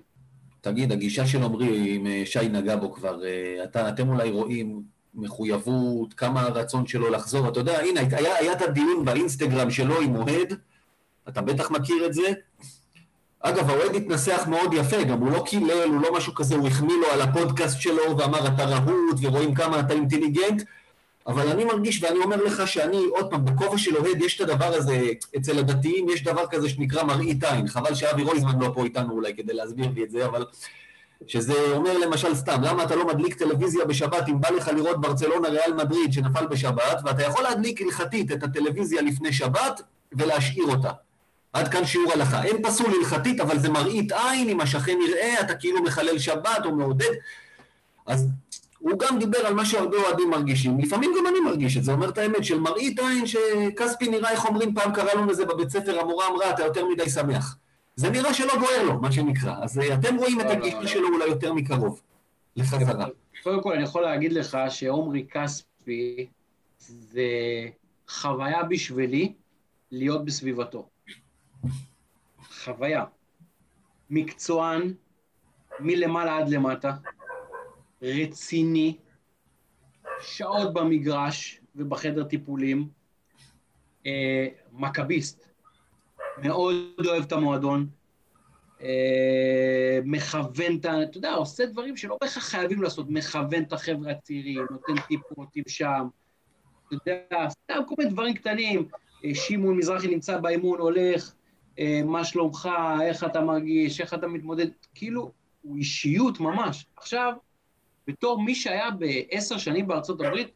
תגיד, הגישה של עמרי, אם אה, שי נגע בו כבר, אה, אתה, אתם אולי רואים מחויבות, כמה הרצון שלו לחזור, אתה יודע, הנה, היה, היה את הדיון באינסטגרם שלו עם אוהד, אתה בטח מכיר את זה. אגב, האוהד התנסח מאוד יפה, גם הוא לא קילל, הוא לא משהו כזה, הוא החמיא לו על הפודקאסט שלו ואמר, אתה רהוט ורואים כמה אתה אינטליגנט, אבל אני מרגיש, ואני אומר לך שאני, עוד פעם, בכובע של אוהד, יש את הדבר הזה, אצל הדתיים יש דבר כזה שנקרא מראית עין, חבל שאבי רויזמן לא פה איתנו אולי כדי להסביר לי את זה, אבל שזה אומר למשל סתם, למה אתה לא מדליק טלוויזיה בשבת אם בא לך לראות ברצלונה ריאל מדריד שנפל בשבת, ואתה יכול להדליק הלכתית את הטלוויזיה לפני שבת ולהשאיר אותה. עד כאן שיעור הלכה. אין פסול הלכתית, אבל זה מראית עין, אם השכן יראה, אתה כאילו מחלל שבת או מעודד. אז הוא גם דיבר על מה שהרבה אוהדים מרגישים. לפעמים גם אני מרגיש את זה, אומר את האמת, של מראית עין שכספי נראה, איך אומרים, פעם קרא לנו לזה בבית ספר, המורה אמרה, אתה יותר מדי שמח. זה נראה שלא בוער לו, מה שנקרא. אז אה, אתם רואים את לא, לא, הגישה לא. שלו אולי יותר מקרוב, לחזרה. קודם כל, אני יכול להגיד לך שעומרי כספי זה חוויה בשבילי להיות בסביבתו. חוויה. מקצוען, מלמעלה עד למטה, רציני, שעות במגרש ובחדר טיפולים, אה, מכביסט, מאוד אוהב את המועדון, אה, מכוון את ה... אתה יודע, עושה דברים שלא בהכרח חייבים לעשות, מכוון את החבר'ה הצעירים, נותן טיפוטים שם, אתה יודע, סתם כל מיני דברים קטנים. אה, שמעון מזרחי נמצא באימון, הולך, מה שלומך, איך אתה מרגיש, איך אתה מתמודד, כאילו, הוא אישיות ממש. עכשיו, בתור מי שהיה בעשר שנים בארצות הברית,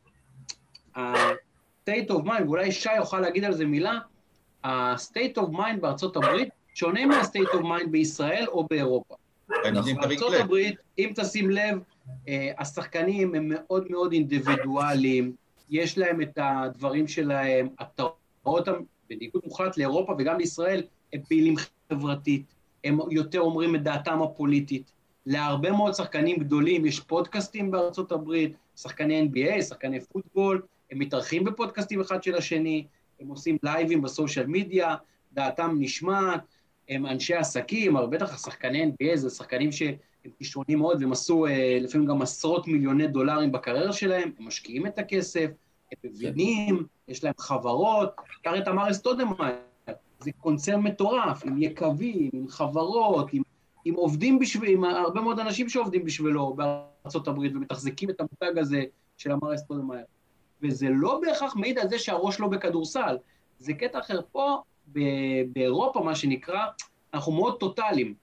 ה-state of mind, ואולי שי יוכל להגיד על זה מילה, ה-state of mind בארצות הברית שונה מה-state of mind בישראל או באירופה. בארצות הברית, אם תשים לב, אה, השחקנים הם מאוד מאוד אינדיבידואליים, יש להם את הדברים שלהם, אתה רואה אותם בניגוד מוחלט לאירופה וגם לישראל, הם פעילים חברתית, הם יותר אומרים את דעתם הפוליטית. להרבה מאוד שחקנים גדולים יש פודקאסטים בארצות הברית, שחקני NBA, שחקני פוטבול, הם מתארחים בפודקאסטים אחד של השני, הם עושים לייבים בסושיאל מדיה, דעתם נשמעת, הם אנשי עסקים, אבל בטח השחקני NBA זה שחקנים שהם כישרונים מאוד, והם עשו אה, לפעמים גם עשרות מיליוני דולרים בקריירה שלהם, הם משקיעים את הכסף, הם מבינים, יש להם חברות, קרא את אמר אסטודמאייר, זה קונצרן מטורף, עם יקבים, עם חברות, עם, עם עובדים בשביל, עם הרבה מאוד אנשים שעובדים בשבילו הברית ומתחזקים את המותג הזה של אמר אסטודמאייר. וזה לא בהכרח מעיד על זה שהראש לא בכדורסל. זה קטע אחר. פה, באירופה, מה שנקרא, אנחנו מאוד טוטאליים.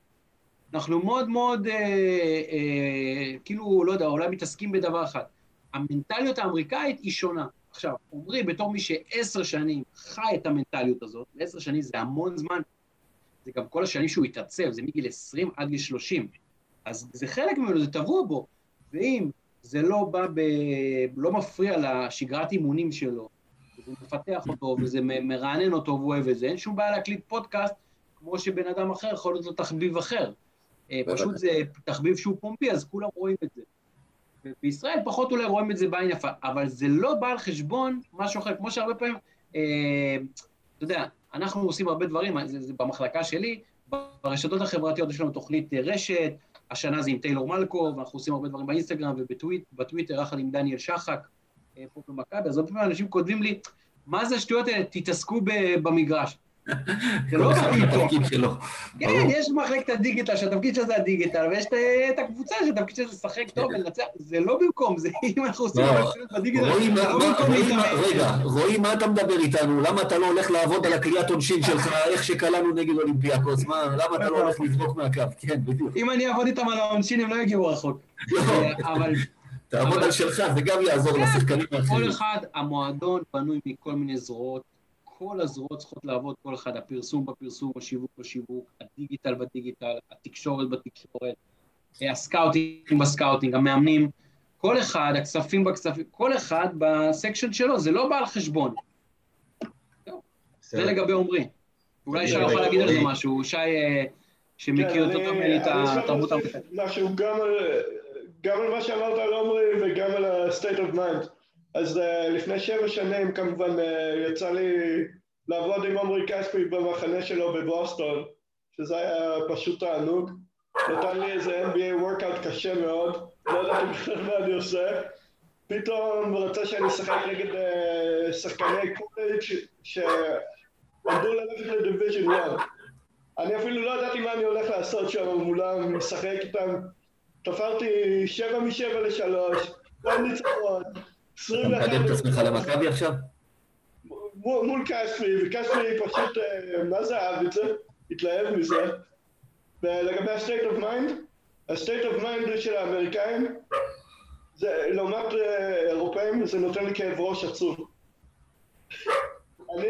אנחנו מאוד מאוד, אה, אה, כאילו, לא יודע, אולי מתעסקים בדבר אחד. המנטליות האמריקאית היא שונה. עכשיו, עמרי, בתור מי שעשר שנים חי את המנטליות הזאת, ועשר שנים זה המון זמן, זה גם כל השנים שהוא התעצב, זה מגיל 20 עד גיל 30. אז זה חלק ממנו, זה טבוע בו. ואם זה לא בא ב... לא מפריע לשגרת אימונים שלו, וזה מפתח אותו, וזה מרענן אותו, והוא אוהב את זה, אין שום בעיה להקליט פודקאסט, כמו שבן אדם אחר יכול להיות לו תחביב אחר. אה, פשוט זה תחביב שהוא פומבי, אז כולם רואים את זה. בישראל פחות אולי רואים את זה בעין יפה, אבל זה לא בא על חשבון משהו אחר, כמו שהרבה פעמים, אה, אתה יודע, אנחנו עושים הרבה דברים, זה, זה במחלקה שלי, ברשתות החברתיות יש לנו תוכנית אה, רשת, השנה זה עם טיילור מלקו, ואנחנו עושים הרבה דברים באינסטגרם ובטוויטר, יחד עם דניאל שחק, אה, פה במכבי, אז הרבה פעמים אנשים כותבים לי, מה זה השטויות האלה, תתעסקו במגרש. זה לא התפקיד שלו. כן, יש מחלקת הדיגיטל, שהתפקיד שלו זה הדיגיטל, ויש את הקבוצה שהתפקיד שלו זה לשחק טוב ולנצח, זה לא במקום, זה *laughs* אם אנחנו עושים בדיגיטל, זה לא במקום להתאמן. רגע, רועי, מה אתה מדבר איתנו? למה אתה לא הולך לעבוד על הקריאת עונשין שלך, *laughs* איך שקלענו נגד אולימפיאקוס? למה אתה לא הולך לזרוק מהקו? כן, בדיוק. אם אני אעבוד איתם על העונשין, הם לא יגיעו רחוק. אבל... תעבוד על שלך, זה גם יעזור לשחקנים האחרים. כל אחד, המועדון בנוי מכל מיני זרועות. כל הזרועות צריכות לעבוד, כל אחד, הפרסום בפרסום, השיווק בשיווק, הדיגיטל בדיגיטל, התקשורת בתקשורת, ה scouting ב scouting, המאמנים, כל אחד, הכספים בכספים, כל אחד ב section שלו, זה לא בא על חשבון. זה לגבי עומרי. אולי שי יכול להגיד על זה משהו, שי אה, שמכיר כן, יותר ממני את התרבות המפתחת. משהו גם על מה שאמרת על עומרי וגם על ה-state of mind. אז uh, לפני שבע שנים כמובן uh, יצא לי לעבוד עם עמרי כספי במחנה שלו בבוסטון, שזה היה פשוט תענוג. נתן לי איזה NBA workout קשה מאוד, לא ידעתי בכלל מה אני עושה. פתאום הוא רצה שאני אשחק נגד uh, שחקני קולג' שעמדו ללכת לדיוויז'ן 1. אני אפילו לא ידעתי מה אני הולך לעשות שם מולם, לשחק איתם. תפרתי שבע משבע לשלוש, כל ניצחון. אתה מקדם את עצמך למכבי עכשיו? מול קספי, וקספי פשוט, אה, מה זה אהב את זה? התלהב מזה. ולגבי ה-state of mind, ה-state of mind של האמריקאים, זה, לעומת אה, אירופאים, זה נותן לי כאב ראש עצוב. אני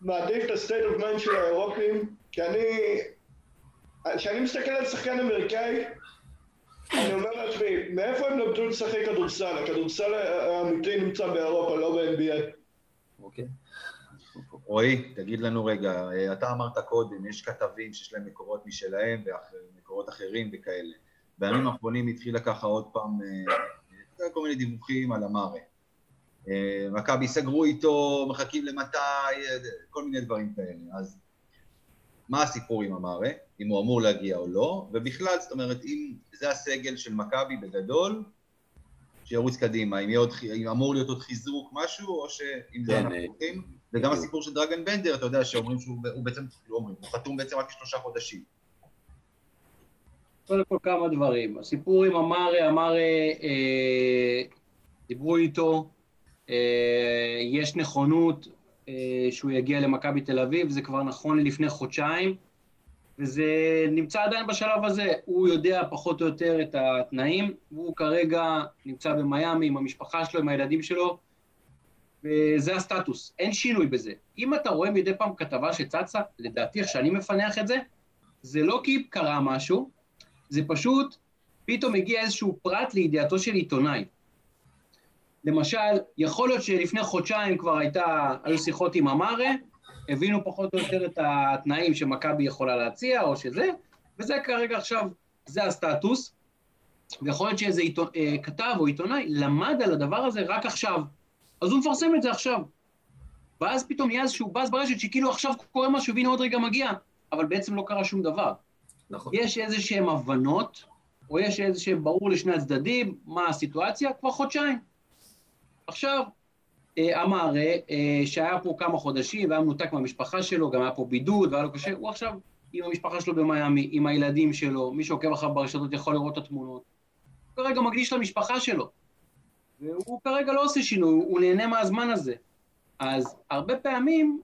מעדיף את ה-state of mind של האירופים, כי אני, כשאני מסתכל על שחקן אמריקאי, אני אומר לעצמי, מאיפה הם למדו לשחק כדורסל? הכדורסל האמיתי נמצא באירופה, לא ב-NBA. אוקיי. רועי, תגיד לנו רגע, אתה אמרת קודם, יש כתבים שיש להם מקורות משלהם ומקורות אחרים וכאלה. בימים האחרונים התחילה ככה עוד פעם אה, כל מיני דיווחים על המארה. אה, מכבי סגרו איתו, מחכים למתי, אה, כל מיני דברים כאלה. אז מה הסיפור עם המארה, אם הוא אמור להגיע או לא, ובכלל, זאת אומרת, אם זה הסגל של מכבי בגדול, שירוץ קדימה, אם, עוד, אם אמור להיות עוד חיזוק משהו, או שאם זה כן, אנחנו הולכים, אה, וגם הסיפור של דרגן בנדר, אתה יודע, שאומרים שהוא בעצם, לא אומרים, הוא חתום בעצם רק שלושה חודשים. קודם כל כמה דברים. הסיפור עם אמרי, אמרי, אה, דיברו איתו, אה, יש נכונות, אה, שהוא יגיע למכבי תל אביב, זה כבר נכון לפני חודשיים, וזה נמצא עדיין בשלב הזה. הוא יודע פחות או יותר את התנאים, והוא כרגע נמצא במיאמי עם המשפחה שלו, עם הילדים שלו, וזה הסטטוס, אין שינוי בזה. אם אתה רואה מדי פעם כתבה שצצה, לדעתי, איך שאני מפענח את זה, זה לא כי קרה משהו, זה פשוט, פתאום הגיע איזשהו פרט לידיעתו של עיתונאי. למשל, יכול להיות שלפני חודשיים כבר הייתה, היו שיחות עם אמרה, הבינו פחות או יותר את התנאים שמכבי יכולה להציע, או שזה, וזה כרגע עכשיו, זה הסטטוס. ויכול להיות שאיזה עיתונ... אה, כתב או עיתונאי למד על הדבר הזה רק עכשיו, אז הוא מפרסם את זה עכשיו. ואז פתאום נהיה איזשהו באז ברשת שכאילו עכשיו קורה משהו והנה עוד רגע מגיע, אבל בעצם לא קרה שום דבר. נכון. יש איזה שהן הבנות, או יש איזה שהם ברור לשני הצדדים מה הסיטואציה, כבר חודשיים. עכשיו, אמר אה, שהיה פה כמה חודשים והיה מנותק מהמשפחה שלו, גם היה פה בידוד והיה לו קשה, הוא עכשיו עם המשפחה שלו במיאמי, עם הילדים שלו, מי שעוקב אחריו ברשתות יכול לראות את התמונות. הוא כרגע מקדיש למשפחה שלו, והוא כרגע לא עושה שינוי, הוא נהנה מהזמן הזה. אז הרבה פעמים,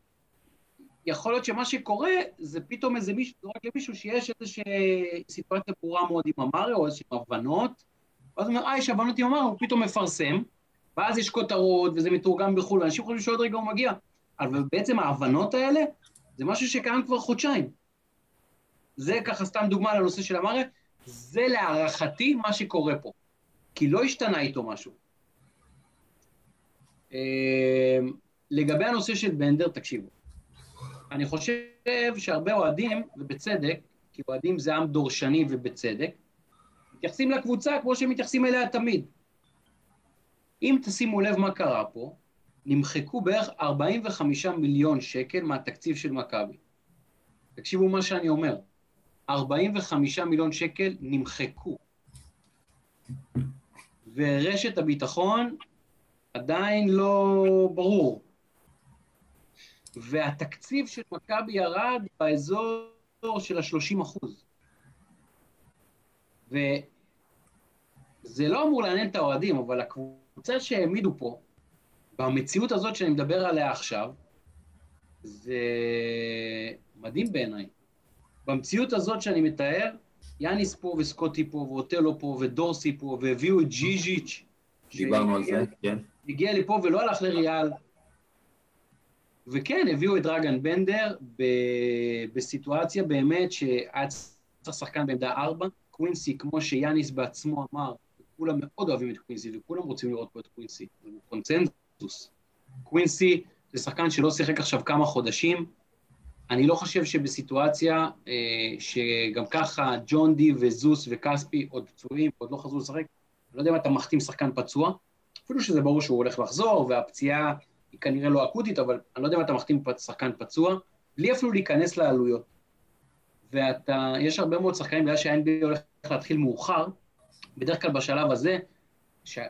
יכול להיות שמה שקורה זה פתאום איזה מישהו, זורק למישהו שיש איזושהי סיטואציה ברורה מאוד עם אמרי או איזשהן הבנות, ואז הוא אומר, אה, יש הבנות עם אמרי, הוא פתאום מפרסם, ואז יש כותרות, וזה מתורגם בחו"ל, ואנשים חושבים שעוד רגע הוא מגיע. אבל בעצם ההבנות האלה, זה משהו שקיים כבר חודשיים. זה ככה סתם דוגמה לנושא של המראה, זה להערכתי מה שקורה פה. כי לא השתנה איתו משהו. אה, לגבי הנושא של בנדר, תקשיבו. אני חושב שהרבה אוהדים, ובצדק, כי אוהדים זה עם דורשני ובצדק, מתייחסים לקבוצה כמו שהם מתייחסים אליה תמיד. אם תשימו לב מה קרה פה, נמחקו בערך 45 מיליון שקל מהתקציב של מכבי. תקשיבו מה שאני אומר, 45 מיליון שקל נמחקו. ורשת הביטחון עדיין לא ברור. והתקציב של מכבי ירד באזור של ה-30 אחוז. וזה לא אמור לעניין את האוהדים, אבל הקבוצה שהעמידו פה, במציאות הזאת שאני מדבר עליה עכשיו, זה מדהים בעיניי. במציאות הזאת שאני מתאר, יאניס פה וסקוטי פה, ואוטלו פה, ודורסי פה, והביאו את ז'יז'יץ'. דיברנו על זה, כן. הגיע לפה ולא הלך לריאל. וכן, הביאו את דרגן בנדר ב... בסיטואציה באמת שהיה צריך שחקן בעמדה ארבע. קווינסי, כמו שיאניס בעצמו אמר, כולם מאוד אוהבים את קווינסי, וכולם רוצים לראות פה את קווינסי, הוא קונצנזוס. קווינסי זה שחקן שלא שיחק עכשיו כמה חודשים, אני לא חושב שבסיטואציה אה, שגם ככה ג'ון די וזוס וכספי עוד פצועים, עוד לא חזרו לשחק, אני לא יודע אם אתה מחתים שחקן פצוע, אפילו שזה ברור שהוא הולך לחזור, והפציעה היא כנראה לא אקוטית, אבל אני לא יודע אם אתה מחתים שחקן פצוע, בלי אפילו להיכנס לעלויות. ואתה, יש הרבה מאוד שחקנים, בגלל שה-NBA הולך להתחיל מאוחר, בדרך כלל בשלב הזה,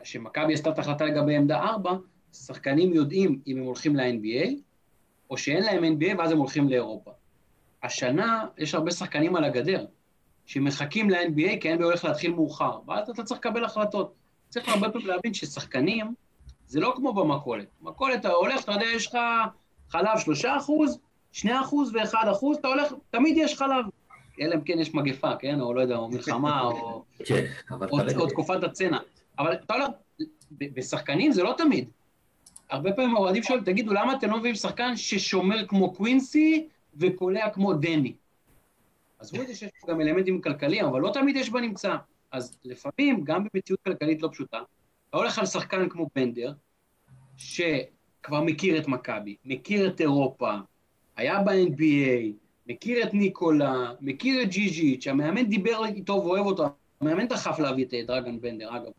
שמכבי עשתה את ההחלטה לגבי עמדה 4, שחקנים יודעים אם הם הולכים ל-NBA, או שאין להם NBA ואז הם הולכים לאירופה. השנה יש הרבה שחקנים על הגדר, שמחכים ל-NBA כי ה-NBA הולך להתחיל מאוחר, ואז אתה צריך לקבל החלטות. צריך הרבה פעמים להבין ששחקנים, זה לא כמו במכולת. במכולת אתה הולך, אתה יודע, יש לך חלב שלושה אחוז, שני אחוז ואחד אחוז, אתה הולך, תמיד יש חלב. אלא אם כן יש מגפה, כן? או לא יודע, או מלחמה, או, *laughs* כן, או, או תקופת הצנע. אבל אתה הולך, בשחקנים זה לא תמיד. הרבה פעמים האוהדים שואלים, תגידו, למה אתם לא מביאים שחקן ששומר כמו קווינסי וקולע כמו דני? עזבו את זה שיש פה גם אלמנטים כלכליים, אבל לא תמיד יש בנמצא. אז לפעמים, גם במציאות כלכלית לא פשוטה, אתה הולך על שחקן כמו בנדר, שכבר מכיר את מכבי, מכיר את אירופה, היה ב-NBA, מכיר את ניקולה, מכיר את ג'יז'יץ', המאמן דיבר איתו ואוהב אותו, המאמן דחף להביא את דרגן בנדר, אגב.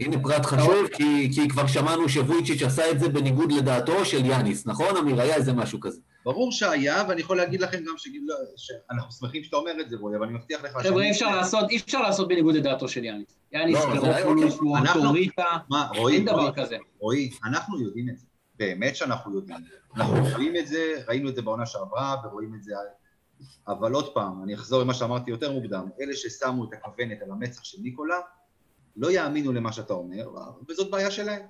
הנה פרט חשוב, כי כבר שמענו שוויצ'יץ' עשה את זה בניגוד לדעתו של יאניס, נכון אמיר? היה איזה משהו כזה. ברור שהיה, ואני יכול להגיד לכם גם לא, שאנחנו שמחים שאתה אומר את זה, רועי, אבל אני מבטיח לך... חבר'ה, אי אפשר לעשות, אי אפשר לעשות בניגוד לדעתו של יאניס. יאניס, קרופולוס, הוא אוטוריטה, אין דבר כזה. רועי, אנחנו יודעים את זה, באמת שאנחנו יודעים. אנחנו רואים את זה, ראינו את זה בעונה שעברה, ורואים את זה... אבל עוד פעם, אני אחזור למה שאמרתי יותר מוקדם, אלה ששמו את הכוונת על המצח של ניקולה, לא יאמינו למה שאתה אומר, וזאת בעיה שלהם.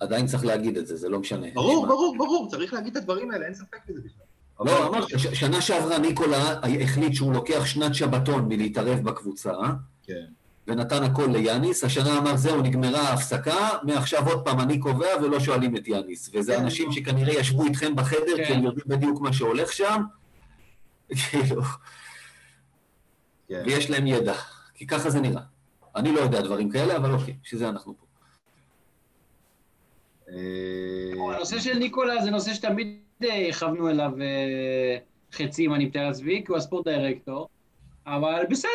עדיין צריך להגיד את זה, זה לא משנה. ברור, ברור, ברור, צריך להגיד את הדברים האלה, אין ספק בזה בכלל. לא, אמרתי, שנה שעברה ניקולה החליט שהוא לוקח שנת שבתון מלהתערב בקבוצה, כן. ונתן הכל ליאניס, השנה אמר זהו, נגמרה ההפסקה, מעכשיו עוד פעם אני קובע ולא שואלים את יאניס. וזה כן. אנשים שכנראה ישבו איתכם בחדר, כן. כי הם יודעים בדיוק מה שהולך שם, כאילו, כן. ויש להם ידע, כי ככה זה נראה. אני לא יודע דברים כאלה, אבל אוקיי, שזה אנחנו פה. אה, הנושא של ניקולה זה נושא שתמיד אה, כיוונו אליו אה, חצים, אני מתאר לעצמי, כי הוא הספורט דירקטור, אבל בסדר,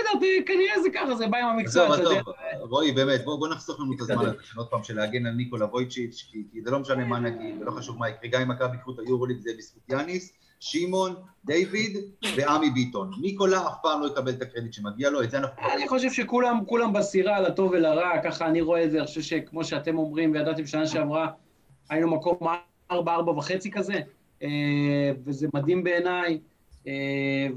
כנראה זה ככה, זה בא עם המקצוע, אתה יודע. רועי, באמת, בוא נחסוך לנו את הזמן הזה, עוד פעם, של להגן על ניקולה וויצ'יץ', כי זה לא משנה מה נגיד, ולא חשוב מה יקרה, גם אם מכבי יקחו את היורוליג זה בזכות יאניס, שמעון, דיוויד ועמי ביטון. ניקולה אף פעם לא יקבל את הקרדיט שמגיע לו, את זה אנחנו... אני חושב שכולם כולם בסירה, לטוב ולרע, ככה אני רואה את זה, אני חושב שכמו שאתם אומרים, וידעתם שנה שעברה, היינו מקום ארבע, ארבע וחצי כזה, אה, וזה מדהים בעיניי,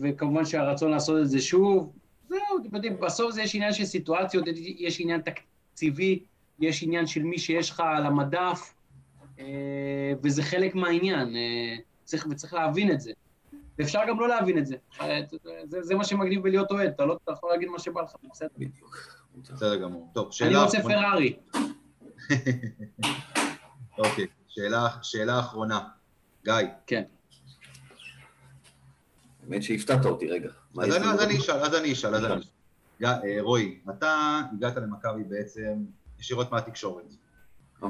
וכמובן שהרצון לעשות את זה שוב, זהו, אתם יודעים, בסוף זה יש עניין של סיטואציות, יש עניין תקציבי, יש עניין של מי שיש לך על המדף, אה, וזה חלק מהעניין. צריך, וצריך להבין את זה. ואפשר גם לא להבין את זה. זה, זה מה שמגניב בלהיות אוהד, אתה לא אתה יכול להגיד מה שבא לך, בסדר. בדיוק. בסדר גמור. טוב, שאלה... אני רוצה פרארי. *laughs* אוקיי, שאלה, שאלה אחרונה. גיא. כן. האמת שהפתעת אותי רגע. מה אז אני, לנו? אז אני אשאל, אז אני אשאל, אז אני אשאל. אה, רועי, אתה הגעת למכבי בעצם ישירות מהתקשורת. אה.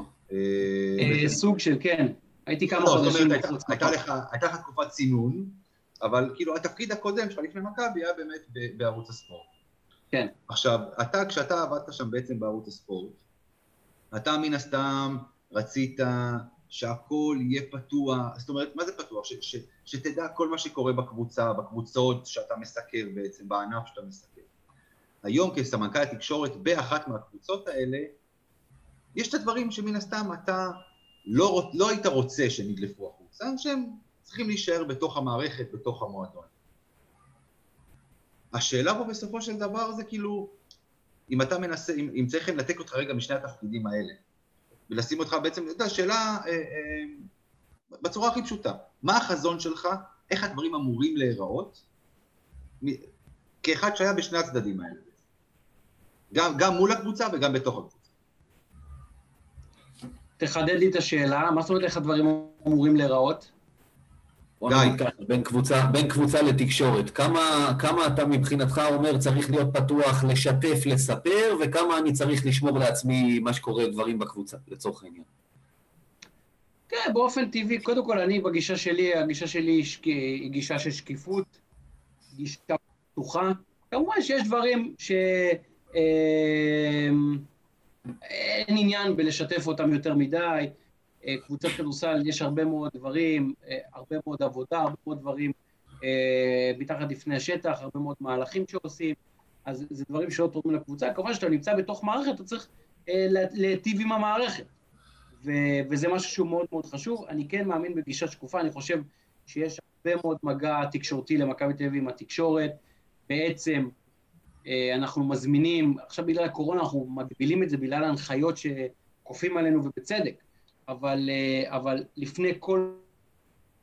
אה, סוג של כן. הייתי כמה לא, זאת חודשים בחוץ. הייתה לך הייתה לך תקופת צינון, אבל כאילו התפקיד הקודם שלך לפני מכבי היה באמת בערוץ הספורט. כן. עכשיו, אתה, כשאתה עבדת שם בעצם בערוץ הספורט, אתה מן הסתם רצית שהכל יהיה פתוח, זאת אומרת, מה זה פתוח? ש, ש, שתדע כל מה שקורה בקבוצה, בקבוצות שאתה מסקר בעצם, בענף שאתה מסקר. היום כסמנכ"ל התקשורת באחת מהקבוצות האלה, יש את הדברים שמן הסתם אתה לא, לא היית רוצה שנדלפו החוצה, שהם צריכים להישאר בתוך המערכת, בתוך המועדון. השאלה פה בסופו של דבר זה כאילו, אם אתה מנסה, אם, אם צריך לנתק אותך רגע משני התפקידים האלה, ולשים אותך בעצם, אתה יודע, שאלה אה, אה, בצורה הכי פשוטה, מה החזון שלך, איך הדברים אמורים להיראות, כאחד שהיה בשני הצדדים האלה. גם, גם מול הקבוצה וגם בתוך הקבוצה. תחדד לי את השאלה, מה זאת אומרת איך הדברים אמורים להיראות? גיא. בין קבוצה, בין קבוצה לתקשורת, כמה, כמה אתה מבחינתך אומר צריך להיות פתוח, לשתף, לספר, וכמה אני צריך לשמור לעצמי מה שקורה, דברים בקבוצה, לצורך העניין. כן, באופן טבעי, קודם כל אני בגישה שלי, הגישה שלי היא שק- היא גישה של שקיפות, גישה פתוחה. כמובן שיש דברים שאין עניין בלשתף אותם יותר מדי. אה, קבוצת כדורסל, יש הרבה מאוד דברים, אה, הרבה מאוד עבודה, הרבה מאוד דברים אה, מתחת לפני השטח, הרבה מאוד מהלכים שעושים, אז זה דברים שלא תורמים לקבוצה. כמובן שאתה נמצא בתוך מערכת, אתה צריך לה- להיטיב עם המערכת. ו- וזה משהו שהוא מאוד מאוד חשוב. אני כן מאמין בגישה שקופה, אני חושב שיש הרבה מאוד מגע תקשורתי למכבי תל אביב עם התקשורת. בעצם אנחנו מזמינים, עכשיו בגלל הקורונה אנחנו מגבילים את זה בגלל ההנחיות שכופים עלינו ובצדק, אבל, אה, אבל לפני כל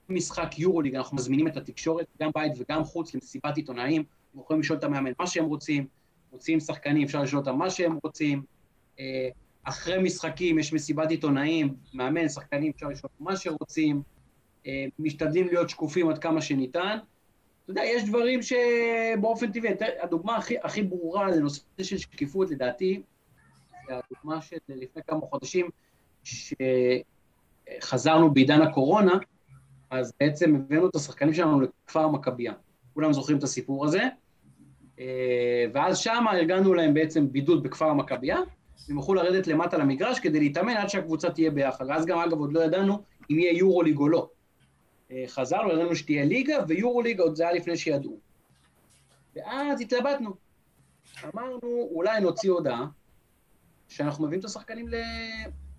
משחק יורוליג אנחנו מזמינים את התקשורת, גם בית וגם חוץ, למסיבת עיתונאים, הם יכולים לשאול את המאמן מה שהם רוצים, מוציאים שחקנים, אפשר לשאול אותם מה שהם רוצים. אה, אחרי משחקים יש מסיבת עיתונאים, מאמן, שחקנים, אפשר לשאול מה שרוצים, אה, משתדלים להיות שקופים עד כמה שניתן. אתה יודע, יש דברים שבאופן טבעי, הדוגמה הכי, הכי ברורה לנושא של שקיפות, לדעתי, הדוגמה של לפני כמה חודשים, שחזרנו בעידן הקורונה, אז בעצם הבאנו את השחקנים שלנו לכפר המכבייה. כולם זוכרים את הסיפור הזה. אה, ואז שם ארגנו להם בעצם בידוד בכפר המכבייה, הם יוכלו לרדת למטה למגרש כדי להתאמן עד שהקבוצה תהיה ביחד. ואז גם, אגב, עוד לא ידענו אם יהיה יורוליג או לא. אה, חזרנו, ידענו שתהיה ליגה, ויורוליג עוד זה היה לפני שידעו. ואז התלבטנו. אמרנו, אולי נוציא הודעה שאנחנו מביאים את השחקנים.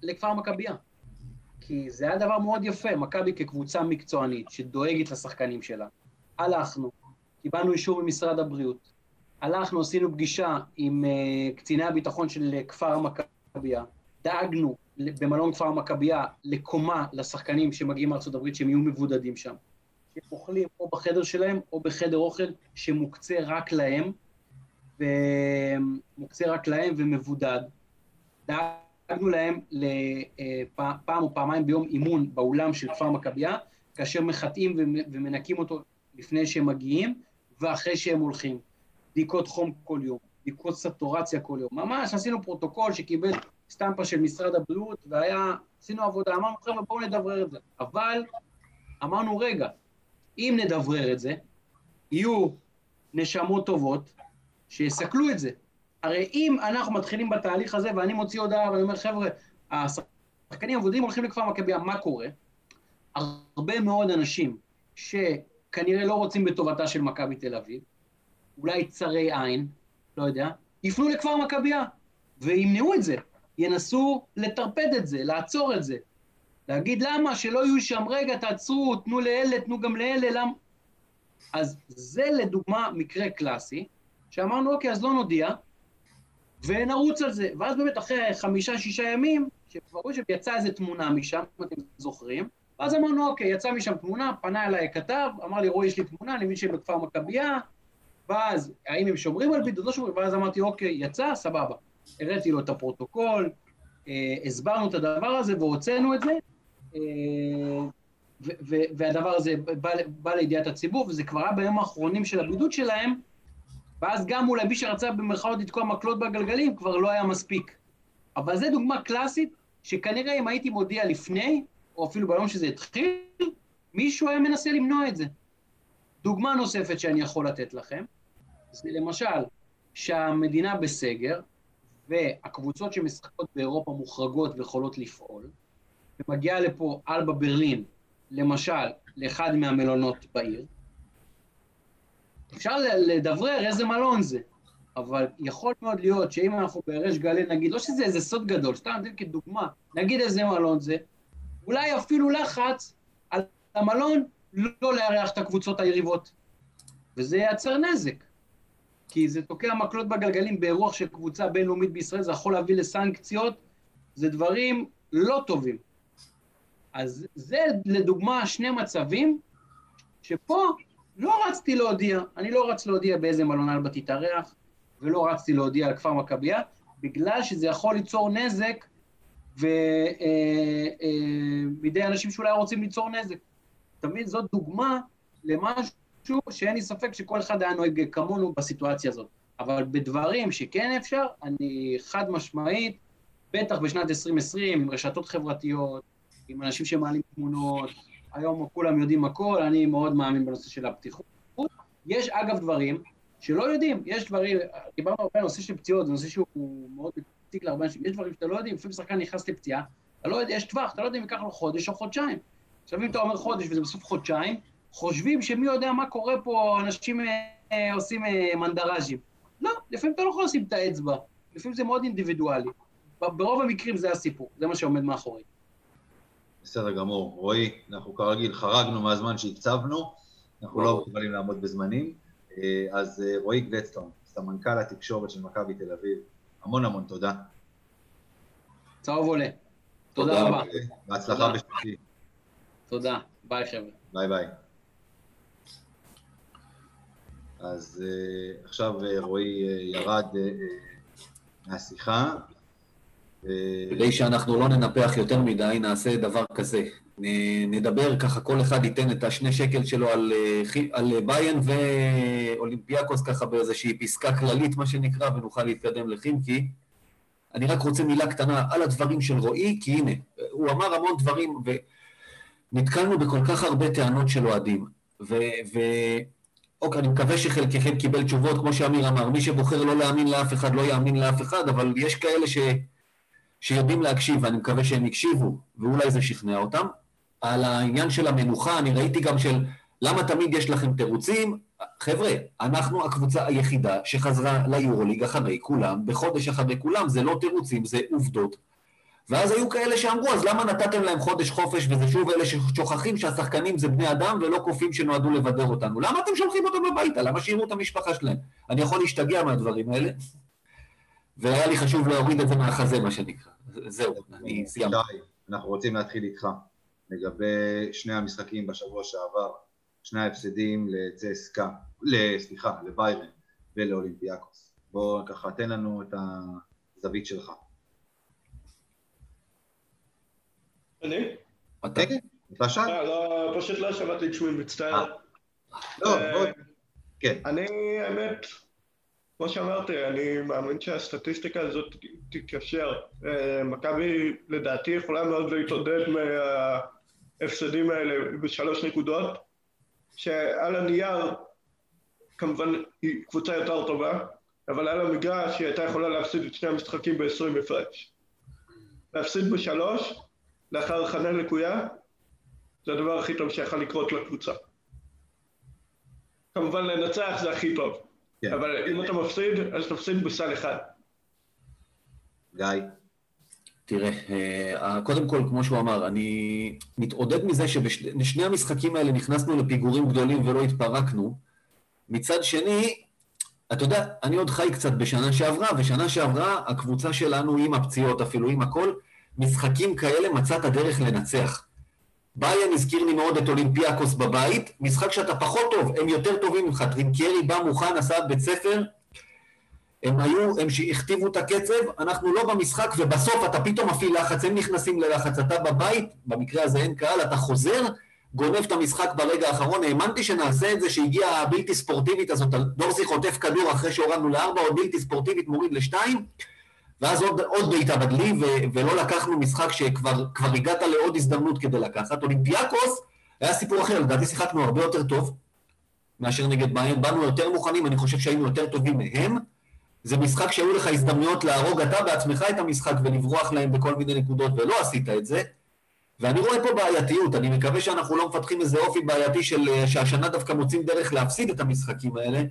לכפר המכבייה. כי זה היה דבר מאוד יפה, מכבי כקבוצה מקצוענית שדואגת לשחקנים שלה. הלכנו, קיבלנו אישור ממשרד הבריאות, הלכנו, עשינו פגישה עם uh, קציני הביטחון של כפר המכבייה, דאגנו במלון כפר המכבייה לקומה לשחקנים שמגיעים מארצות הברית שהם יהיו מבודדים שם. שהם אוכלים או בחדר שלהם או בחדר אוכל שמוקצה רק להם, ומוקצה רק להם ומבודד. דאגנו להם לפעם או פעמיים ביום אימון באולם של כפר מכבייה, כאשר מחטאים ומ- ומנקים אותו לפני שהם מגיעים ואחרי שהם הולכים. בדיקות חום כל יום, בדיקות סטורציה כל יום. ממש עשינו פרוטוקול שקיבל סטמפה של משרד הבריאות, והיה, עשינו עבודה, אמרנו, חבר'ה, בואו נדברר את זה. אבל אמרנו, רגע, אם נדברר את זה, יהיו נשמות טובות שיסכלו את זה. הרי אם אנחנו מתחילים בתהליך הזה, ואני מוציא הודעה ואני אומר, חבר'ה, השחקנים העבודים הולכים לכפר מכבייה, מה קורה? הרבה מאוד אנשים שכנראה לא רוצים בטובתה של מכבי תל אביב, אולי צרי עין, לא יודע, יפנו לכפר מכבייה וימנעו את זה, ינסו לטרפד את זה, לעצור את זה. להגיד למה, שלא יהיו שם, רגע, תעצרו, תנו לאלה, תנו גם לאלה, למה... אז זה לדוגמה מקרה קלאסי, שאמרנו, אוקיי, אז לא נודיע, ונרוץ על זה. ואז באמת אחרי חמישה-שישה ימים, שכבר רואים שיצאה איזו תמונה משם, אם אתם זוכרים, ואז אמרנו, אוקיי, יצא משם תמונה, פנה אליי כתב, אמר לי, רועי, יש לי תמונה, אני מבין שהם בכפר מכבייה, ואז, האם הם שומרים על בידוד? לא שומרים, ואז אמרתי, אוקיי, יצא, סבבה. הראיתי לו את הפרוטוקול, אה, הסברנו את הדבר הזה והוצאנו את זה, אה, והדבר הזה בא, בא לידיעת הציבור, וזה כבר היה בימים האחרונים של הבידוד שלהם, ואז גם אולי מי שרצה במרכאות לתקוע מקלות בגלגלים כבר לא היה מספיק. אבל זו דוגמה קלאסית, שכנראה אם הייתי מודיע לפני, או אפילו ביום שזה התחיל, מישהו היה מנסה למנוע את זה. דוגמה נוספת שאני יכול לתת לכם, זה למשל, שהמדינה בסגר, והקבוצות שמשחקות באירופה מוחרגות ויכולות לפעול, ומגיעה לפה אלבה ברלין, למשל, לאחד מהמלונות בעיר, אפשר לדברר איזה מלון זה, אבל יכול מאוד להיות שאם אנחנו בריש גלי נגיד, לא שזה איזה סוד גדול, סתם נתן כדוגמה, נגיד איזה מלון זה, אולי אפילו לחץ על המלון לא לארח את הקבוצות היריבות, וזה ייצר נזק. כי זה תוקע מקלות בגלגלים באירוח של קבוצה בינלאומית בישראל, זה יכול להביא לסנקציות, זה דברים לא טובים. אז זה לדוגמה שני מצבים שפה לא רצתי להודיע, אני לא רץ להודיע באיזה מלון אלבה תתארח, ולא רצתי להודיע על כפר מכבייה, בגלל שזה יכול ליצור נזק ובידי אה, אה, אנשים שאולי רוצים ליצור נזק. תמיד זאת דוגמה למשהו שאין לי ספק שכל אחד היה נוהג כמונו בסיטואציה הזאת. אבל בדברים שכן אפשר, אני חד משמעית, בטח בשנת 2020, עם רשתות חברתיות, עם אנשים שמעלים תמונות, היום כולם יודעים הכל, אני מאוד מאמין בנושא של הפתיחות. יש אגב דברים שלא יודעים, יש דברים, דיברנו הרבה על נושא של פציעות, זה נושא שהוא מאוד מציק להרבה אנשים, יש דברים שאתה לא יודעים, לפעמים שחקן נכנס לפציעה, אתה לא יודע, יש טווח, אתה לא יודע אם ייקח לו חודש או חודשיים. עכשיו אם אתה אומר חודש וזה בסוף חודשיים, חושבים שמי יודע מה קורה פה, אנשים אה, עושים אה, מנדראז'ים. לא, לפעמים אתה לא יכול לשים את האצבע, לפעמים זה מאוד אינדיבידואלי. ברוב המקרים זה הסיפור, זה מה שעומד מאחורי. בסדר גמור. רועי, אנחנו כרגיל חרגנו מהזמן שהקצבנו, אנחנו לא יכולים לעמוד בזמנים. אה, אז אה, רועי גלדסטון, סמנכ"ל התקשורת של מכבי תל אביב, המון המון תודה. צהוב עולה. תודה רבה. בהצלחה בשבילי. תודה. ביי חבר'ה. ביי ביי. אז uh, עכשיו רועי ירד מהשיחה, כדי שאנחנו לא ננפח יותר מדי, נעשה דבר כזה. נדבר ככה, כל אחד ייתן את השני שקל שלו על, אה, על באיירן ואולימפיאקוס ככה באיזושהי פסקה כללית, מה שנקרא, ונוכל להתקדם לחימקי. אני רק רוצה מילה קטנה על הדברים של רועי, כי הנה, הוא אמר המון דברים, ונתקלנו בכל כך הרבה טענות של אוהדים. ו... ו... אוקיי, אני מקווה שחלקכם קיבל תשובות, כמו שאמיר אמר, מי שבוחר לא להאמין לאף אחד לא יאמין לאף אחד, אבל יש כאלה ש... שיודעים להקשיב, ואני מקווה שהם יקשיבו, ואולי זה שכנע אותם. על העניין של המנוחה, אני ראיתי גם של למה תמיד יש לכם תירוצים. חבר'ה, אנחנו הקבוצה היחידה שחזרה ליורוליג אחרי כולם, בחודש אחרי כולם, זה לא תירוצים, זה עובדות. ואז היו כאלה שאמרו, אז למה נתתם להם חודש חופש, וזה שוב אלה ששוכחים שהשחקנים זה בני אדם ולא קופים שנועדו לבדר אותנו. למה אתם שולחים אותם הביתה? למה שיראו את המשפחה שלהם? אני יכול להשתגע מהדברים האלה, והיה לי חשוב להוריד את זה מהחזה, מה שנקרא. זהו, אני סיימתי. אנחנו רוצים להתחיל איתך לגבי שני המשחקים בשבוע שעבר, שני ההפסדים לצסקה, סליחה, לביירן ולאולימפיאקוס. בוא ככה, תן לנו את הזווית שלך. אני? אתה? כן, אתה שם? אה, לא, פשוט לא שמעתי את שמי, מצטער. אה. לא, בוא, כן. אני, האמת, כמו שאמרתי, אני מאמין שהסטטיסטיקה הזאת תתקשר. אה, מכבי לדעתי יכולה מאוד להתעודד מההפסדים האלה בשלוש נקודות, שעל הנייר כמובן היא קבוצה יותר טובה, אבל על המגרש היא הייתה יכולה להפסיד את שני המשחקים ב-20 הפרש. להפסיד בשלוש, לאחר הכנה לקויה, זה הדבר הכי טוב שיכול לקרות לקבוצה. כמובן לנצח זה הכי טוב. כן. אבל אם אתה מפסיד, אז תפסיד בסל אחד. גיא. תראה, אה, קודם כל, כמו שהוא אמר, אני מתעודד מזה שבשני המשחקים האלה נכנסנו לפיגורים גדולים ולא התפרקנו. מצד שני, אתה יודע, אני עוד חי קצת בשנה שעברה, ושנה שעברה הקבוצה שלנו עם הפציעות אפילו, עם הכל, משחקים כאלה מצאת הדרך לנצח. ביין הזכיר לי מאוד את אולימפיאקוס בבית, משחק שאתה פחות טוב, הם יותר טובים ממך. טרינקיירי בא מוכן, עשה בית ספר, הם היו, הם שהכתיבו את הקצב, אנחנו לא במשחק, ובסוף אתה פתאום מפעיל לחץ, הם נכנסים ללחץ, אתה בבית, במקרה הזה אין קהל, אתה חוזר, גונב את המשחק ברגע האחרון, האמנתי שנעשה את זה שהגיעה הבלתי ספורטיבית הזאת, דורסי חוטף כדור אחרי שהורדנו לארבע, עוד בלתי ספורטיבית מוריד לשתיים, ואז עוד, עוד בעיטה בדלי, ו, ולא לקחנו משחק שכבר הגעת לעוד הזדמנות כדי לקחת. אולימפיאקוס היה סיפור אחר, לדעתי שיחקנו הרבה יותר טוב מאשר נגד ביין, באנו יותר מוכנים, אני חושב שהיינו יותר טובים מהם. זה משחק שהיו לך הזדמנויות להרוג אתה בעצמך את המשחק ולברוח להם בכל מיני נקודות, ולא עשית את זה. ואני רואה פה בעייתיות, אני מקווה שאנחנו לא מפתחים איזה אופי בעייתי של שהשנה דווקא מוצאים דרך להפסיד את המשחקים האלה.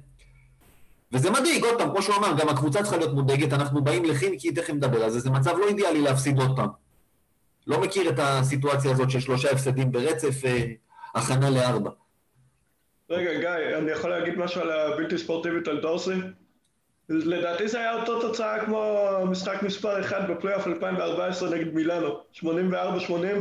וזה מדאיג, עוד פעם, כמו שהוא אמר, גם הקבוצה צריכה להיות מודאגת, אנחנו באים לכימקי, תכף נדבר על זה, זה מצב לא אידיאלי להפסיד עוד פעם. לא מכיר את הסיטואציה הזאת של שלושה הפסדים ברצף, אה, הכנה לארבע. רגע, גיא, אני יכול להגיד משהו על הבלתי ספורטיבית על דורסי? לדעתי זה היה אותו תוצאה כמו משחק מספר 1 בפלייאוף 2014 נגד מילאנו, 84-80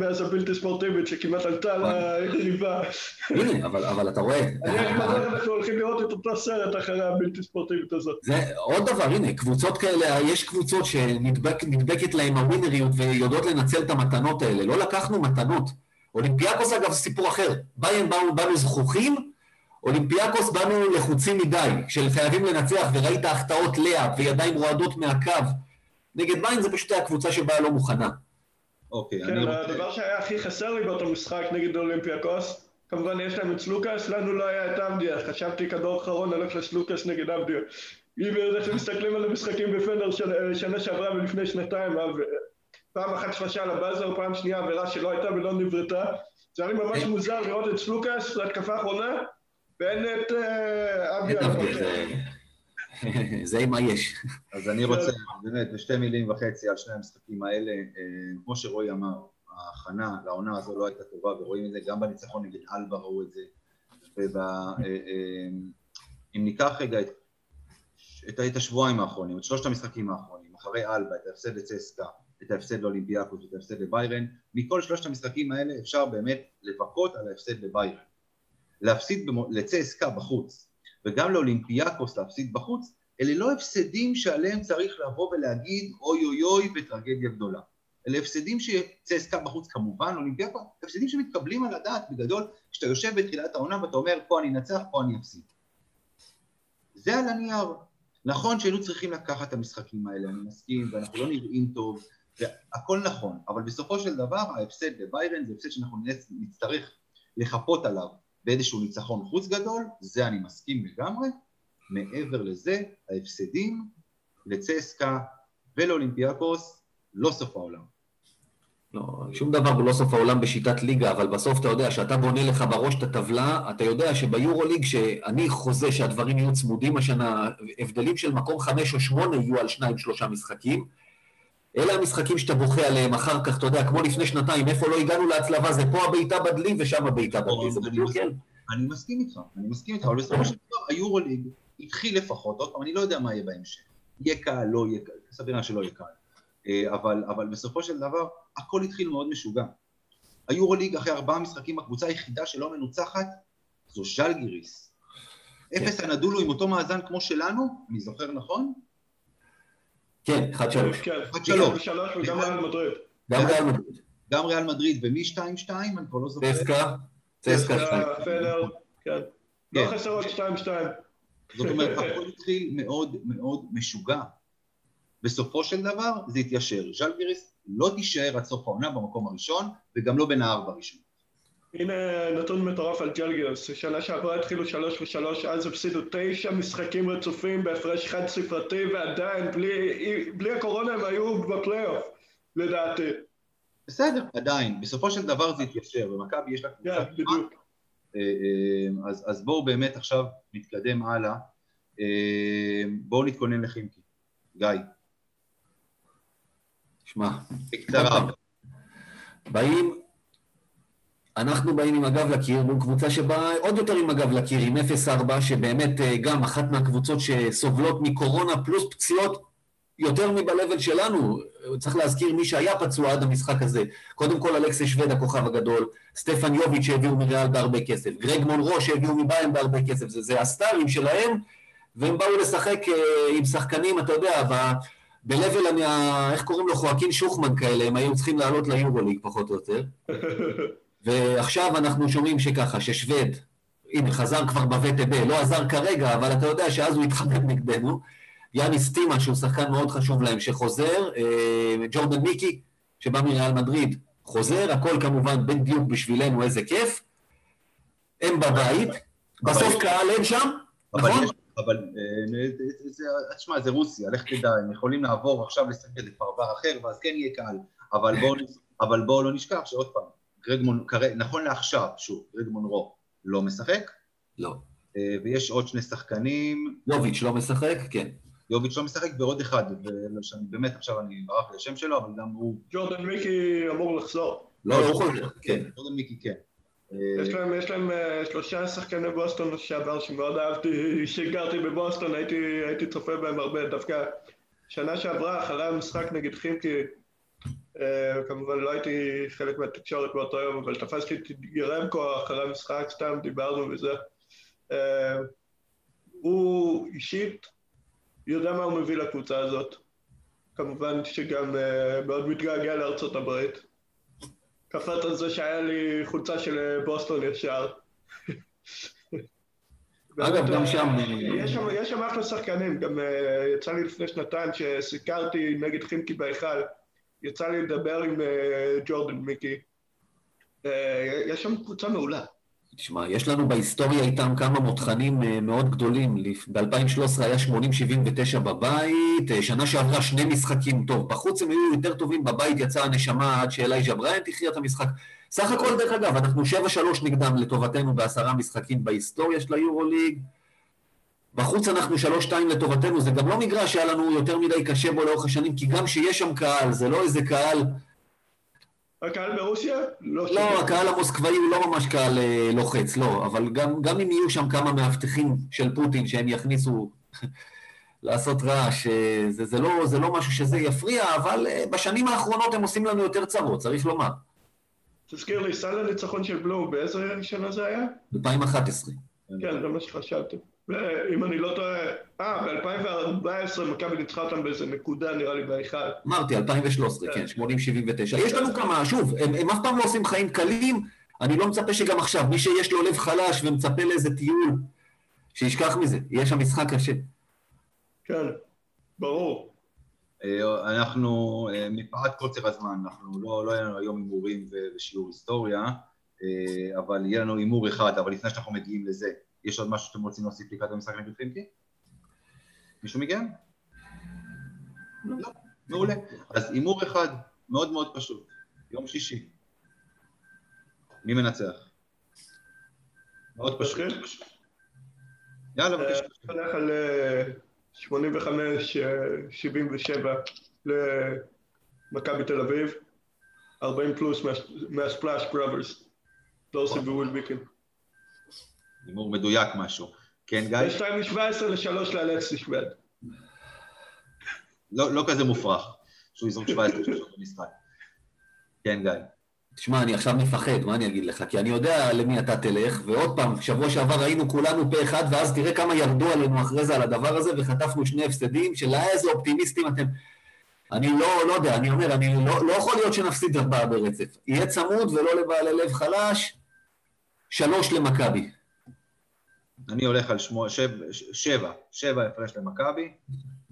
ואיזה בלתי ספורטיבית שכמעט עלתה ליריבה. הנה, אבל אתה רואה... אני בטוח אנחנו הולכים לראות את אותו סרט אחרי הבלתי ספורטיבית הזאת. זה עוד דבר, הנה, קבוצות כאלה, יש קבוצות שנדבקת להן הווינריות ויודעות לנצל את המתנות האלה. לא לקחנו מתנות. אולימפיאקוס אגב זה סיפור אחר. ביין באנו זכוכים, אולימפיאקוס באנו לחוצים מדי, של חייבים לנצח, וראית החטאות לאה וידיים רועדות מהקו. נגד ביין זה פשוט היה קבוצה שבאה לא מוכנה. אוקיי, כן, אני רוצה... הדבר שהיה הכי חסר לי באותו משחק נגד אולימפיאקוס, כמובן יש להם את סלוקאס, לנו לא היה את אבדיה, חשבתי כדור אחרון הולך לסלוקאס נגד אבדיה. אם איך מסתכלים על המשחקים בפנדר שנה שעברה ולפני שנתיים, פעם אחת שלושה לבאזר, פעם שנייה עבירה שלא הייתה ולא נברתה. זה היה לי ממש מוזר לראות את סלוקאס, להתקפה האחרונה, ואין את אה, אבי זה מה יש. אז אני רוצה באמת בשתי מילים וחצי על שני המשחקים האלה. אה, כמו שרועי אמר, ההכנה לעונה הזו לא הייתה טובה, ורואים את זה גם בניצחון נגד אלבה ראו את זה. אה, אם ניקח רגע את, את, את השבועיים האחרונים, את שלושת המשחקים האחרונים, אחרי אלבה, את ההפסד לצסקה, את ההפסד לאולימפיאקוס ואת ההפסד לביירן, מכל שלושת המשחקים האלה אפשר באמת לבכות על ההפסד לביירן. להפסיד לצסקה בחוץ וגם לאולימפיאקוס להפסיד בחוץ, אלה לא הפסדים שעליהם צריך לבוא ולהגיד אוי אוי אוי וטרגדיה גדולה. אלה הפסדים שצסקה בחוץ כמובן, אולימפיאקוס, הפסדים שמתקבלים על הדעת בגדול, כשאתה יושב בתחילת העונה ואתה אומר פה אני אנצח, פה אני אפסיד. זה על הנייר. נכון שהיינו צריכים לקחת את המשחקים האלה, אני מסכים, ואנחנו לא נראים טוב, והכל נכון, אבל בסופו של דבר ההפסד לביירן זה הפסד שאנחנו נצטרך לחפות עליו באיזשהו ניצחון חוץ גדול, זה אני מסכים לגמרי. מעבר לזה, ההפסדים לצסקה ולאולימפיאקוס לא סוף העולם. לא, שום דבר הוא לא סוף העולם בשיטת ליגה, אבל בסוף אתה יודע, שאתה בונה לך בראש את הטבלה, אתה יודע שביורוליג, שאני חוזה שהדברים יהיו צמודים השנה, הבדלים של מקום חמש או שמונה יהיו על שניים שלושה משחקים, אלה המשחקים שאתה בוכה עליהם אחר כך, אתה יודע, כמו לפני שנתיים, איפה לא הגענו להצלבה, זה פה הבעיטה בדלי ושם הבעיטה בדלי, זה בדיוק כן. אני מסכים איתך, אני מסכים איתך, אבל בסופו של דבר היורוליג התחיל לפחות, עוד פעם, אני לא יודע מה יהיה בהמשך. יהיה קל, לא יהיה קל, סביר שלא יהיה קל. אה, אבל, אבל בסופו של דבר, הכל התחיל מאוד משוגע. היורוליג אחרי ארבעה משחקים, הקבוצה היחידה שלא מנוצחת זו ז'לגיריס. כן. אפס הנדולו עם אותו מאזן כמו שלנו, אני זוכר נכון? כן, 1-3. כן, 1-3 וגם ריאל מדריד. גם ריאל מדריד. גם ריאל מדריד, ומי 2-2? אני כבר לא זוכר. צסקה. צסקה 2. פנר, כן. לא כן. חסר עוד 2-2. זאת אומרת, הכל התחיל מאוד מאוד משוגע. בסופו של דבר זה התיישר. ז'לגיריס לא תישאר עד סוף העונה במקום הראשון, וגם לא בין הארבע הראשון. הנה נתון מטורף על ג'לגיוס, שנה שעברה התחילו שלוש ושלוש, אז הפסידו תשע משחקים רצופים בהפרש חד ספרתי, ועדיין, בלי, בלי הקורונה הם היו בפלייאוף, לדעתי. בסדר, עדיין, בסופו של דבר זה התיישר, במכבי יש לה קבוצה כן, בדיוק. אה, אה, אז, אז בואו באמת עכשיו נתקדם הלאה. אה, בואו נתכונן לכימקי. גיא. שמע, בקצרה. באים אנחנו באים עם הגב לקיר, מול קבוצה שבאה עוד יותר עם הגב לקיר, עם 0-4, שבאמת אה, גם אחת מהקבוצות שסובלות מקורונה פלוס פציעות יותר מבלבל שלנו. צריך להזכיר מי שהיה פצוע עד המשחק הזה. קודם כל אלכסי שווד, הכוכב הגדול, סטפן יוביץ' שהביאו מריאל בהרבה כסף, גרג מונרו שהביאו מביין בהרבה כסף, זה, זה הסטארים שלהם, והם באו לשחק אה, עם שחקנים, אתה יודע, ב-level, איך קוראים לו, חואקין שוחמן כאלה, הם היו צריכים לעלות ליורוליג פחות או יותר. *laughs* ועכשיו אנחנו שומעים שככה, ששווד, הנה, חזר כבר בווטב, לא עזר כרגע, אבל אתה יודע שאז הוא התחמם נגדנו. יאניס סטימה, שהוא שחקן מאוד חשוב להם, שחוזר, אה, ג'ורדן מיקי, שבא מריאל מדריד, חוזר, הכל כמובן בדיוק בשבילנו, איזה כיף. הם בבית, בסוף קהל אין שם, נכון? אבל אה, תשמע, זה רוסיה, לך תדע, הם יכולים לעבור עכשיו לשחק לפרבר אחר, ואז כן יהיה קהל, אבל בואו לא נשכח שעוד פעם, גרג מונרו, נכון לעכשיו, שוב, גרג מונרו לא משחק. לא. אה, ויש עוד שני שחקנים. יוביץ' לא משחק, כן. יוביץ' לא משחק ועוד אחד, שאני באמת עכשיו אני ברח לי השם שלו, אבל גם הוא... ג'ורדן מיקי אמור לחזור. לא, הוא חוזר, כן. ג'ורדן מיקי כן. יש להם, יש להם אה, שלושה שחקני בוסטון לשעבר שמאוד אהבתי, כשגרתי בבוסטון הייתי, הייתי צופה בהם הרבה, דווקא שנה שעברה אחרי המשחק נגד חימקי, אה, כמובן לא הייתי חלק מהתקשורת באותו יום, אבל תפסתי את ירמקו אחרי המשחק, סתם דיברנו וזה. אה, הוא אישית יודע מה הוא מביא לקבוצה הזאת. כמובן שגם מאוד מתגעגע לארצות הברית. קפאת על זה שהיה לי חולצה של אה, בוסטון ישר. *laughs* אגב, גם שם... אה, יש שם אחלה שחקנים, גם אה, יצא לי לפני שנתיים שסיקרתי נגד חימקי בהיכל, יצא לי לדבר עם ג'ורדן מיקי. יש שם קבוצה מעולה. תשמע, יש לנו בהיסטוריה איתם כמה מותחנים אה, מאוד גדולים. ב-2013 היה 80-79 בבית, אה, שנה שעברה שני משחקים טוב. בחוץ הם היו יותר טובים, בבית יצאה הנשמה עד שאלייג'ה בריינט הכריע את המשחק. סך הכל, דרך אגב, אנחנו 7-3 נגדם לטובתנו בעשרה משחקים בהיסטוריה של היורוליג. בחוץ אנחנו 3-2 לטובתנו, זה גם לא מגרש שהיה לנו יותר מדי קשה בו לאורך השנים, כי גם שיש שם קהל, זה לא איזה קהל... הקהל ברוסיה? לא, לא הקהל המוסקבאי הוא לא ממש קהל אה, לוחץ, לא, אבל גם, גם אם יהיו שם כמה מאבטחים של פוטין שהם יכניסו *laughs* לעשות רעש, אה, זה, זה, לא, זה לא משהו שזה יפריע, אבל אה, בשנים האחרונות הם עושים לנו יותר צרות, צריך לומר. תזכיר לי, סל הניצחון של בלום, באיזה שנה זה היה? 2011. כן, זה מה שחשבתי. אם אני לא טועה, אה, ב-2014 מכבי ניצחה אותם באיזה נקודה, נראה לי, בהיכל. אמרתי, 2013, כן, 80-79. יש לנו כמה, שוב, הם, הם אף פעם לא עושים חיים קלים, אני לא מצפה שגם עכשיו, מי שיש לו לב חלש ומצפה לאיזה טיול, שישכח מזה, יהיה שם משחק קשה. כן, ברור. אה, אנחנו, אה, מפאת קוצר הזמן, אנחנו לא, לא יהיה לנו היום הימורים ושיעור היסטוריה, אה, אבל יהיה לנו הימור אחד, אבל לפני שאנחנו מגיעים לזה, יש עוד משהו שאתם רוצים להוסיף לקראת המשחק נגד פינקי? מישהו מכם? לא. לא. מעולה. אז הימור אחד, מאוד מאוד פשוט, יום שישי. מי מנצח? מאוד פשוט. יאללה, בבקשה. אני הולך על 85-77 אה, למכבי תל אביב, 40 פלוס מהספלאש בראברס. לא עושים בוויל ביקן. הימור מדויק משהו. כן, גיא? יש להם מ-17 ל-3 לאלכסי שווד. לא, לא כזה מופרך שהוא יזרוק 17 לשלוש במשחק. כן, גיא. תשמע, אני עכשיו מפחד, מה אני אגיד לך? כי אני יודע למי אתה תלך, ועוד פעם, שבוע שעבר היינו כולנו פה אחד, ואז תראה כמה ירדו עלינו אחרי זה על הדבר הזה, וחטפנו שני הפסדים, של איזה אופטימיסטים אתם. אני לא, לא יודע, אני אומר, אני לא, לא יכול להיות שנפסיד ארבעה ברצף. יהיה צמוד ולא לבעלי לב חלש, שלוש למכבי. אני הולך על שמו, שב, שבע, שבע הפרש למכבי.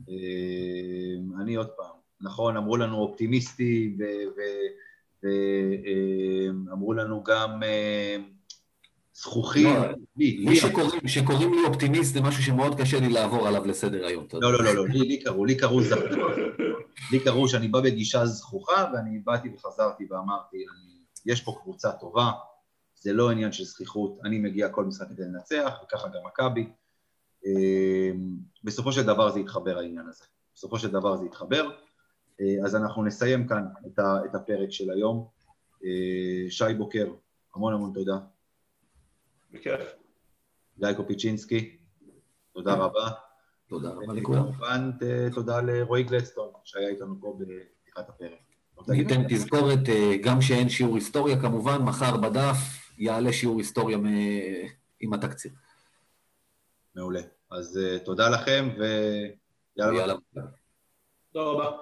אה, אני עוד פעם, נכון, אמרו לנו אופטימיסטי, ואמרו לנו גם אה, זכוכים. לא, לי שקוראים לי אופטימיסט זה משהו שמאוד קשה לי לעבור עליו לסדר היום. לא, לא, לא, לא, לי קראו, לי קראו זכוך. לי קראו שאני בא בגישה זכוכה, ואני באתי וחזרתי ואמרתי, יש פה קבוצה טובה, זה לא עניין של זכיחות, אני מגיע כל משחק כדי לנצח, וככה גם מכבי. אמ, בסופו של דבר זה יתחבר העניין הזה. בסופו של דבר זה יתחבר. אה, אז אנחנו נסיים כאן את הפרק של היום. אה, שי בוקר, המון המון תודה. בכיף. גיא קופיצ'ינסקי, תודה רבה. תודה רבה לכולם. וכמובן תודה לרועי גלדסטון שהיה איתנו פה בפתיחת הפרק. ניתן תזכורת, אה, גם שאין שיעור היסטוריה כמובן, מחר בדף יעלה שיעור היסטוריה עם התקציר. מעולה. אז תודה לכם, ויאללה. יאללה. תודה רבה.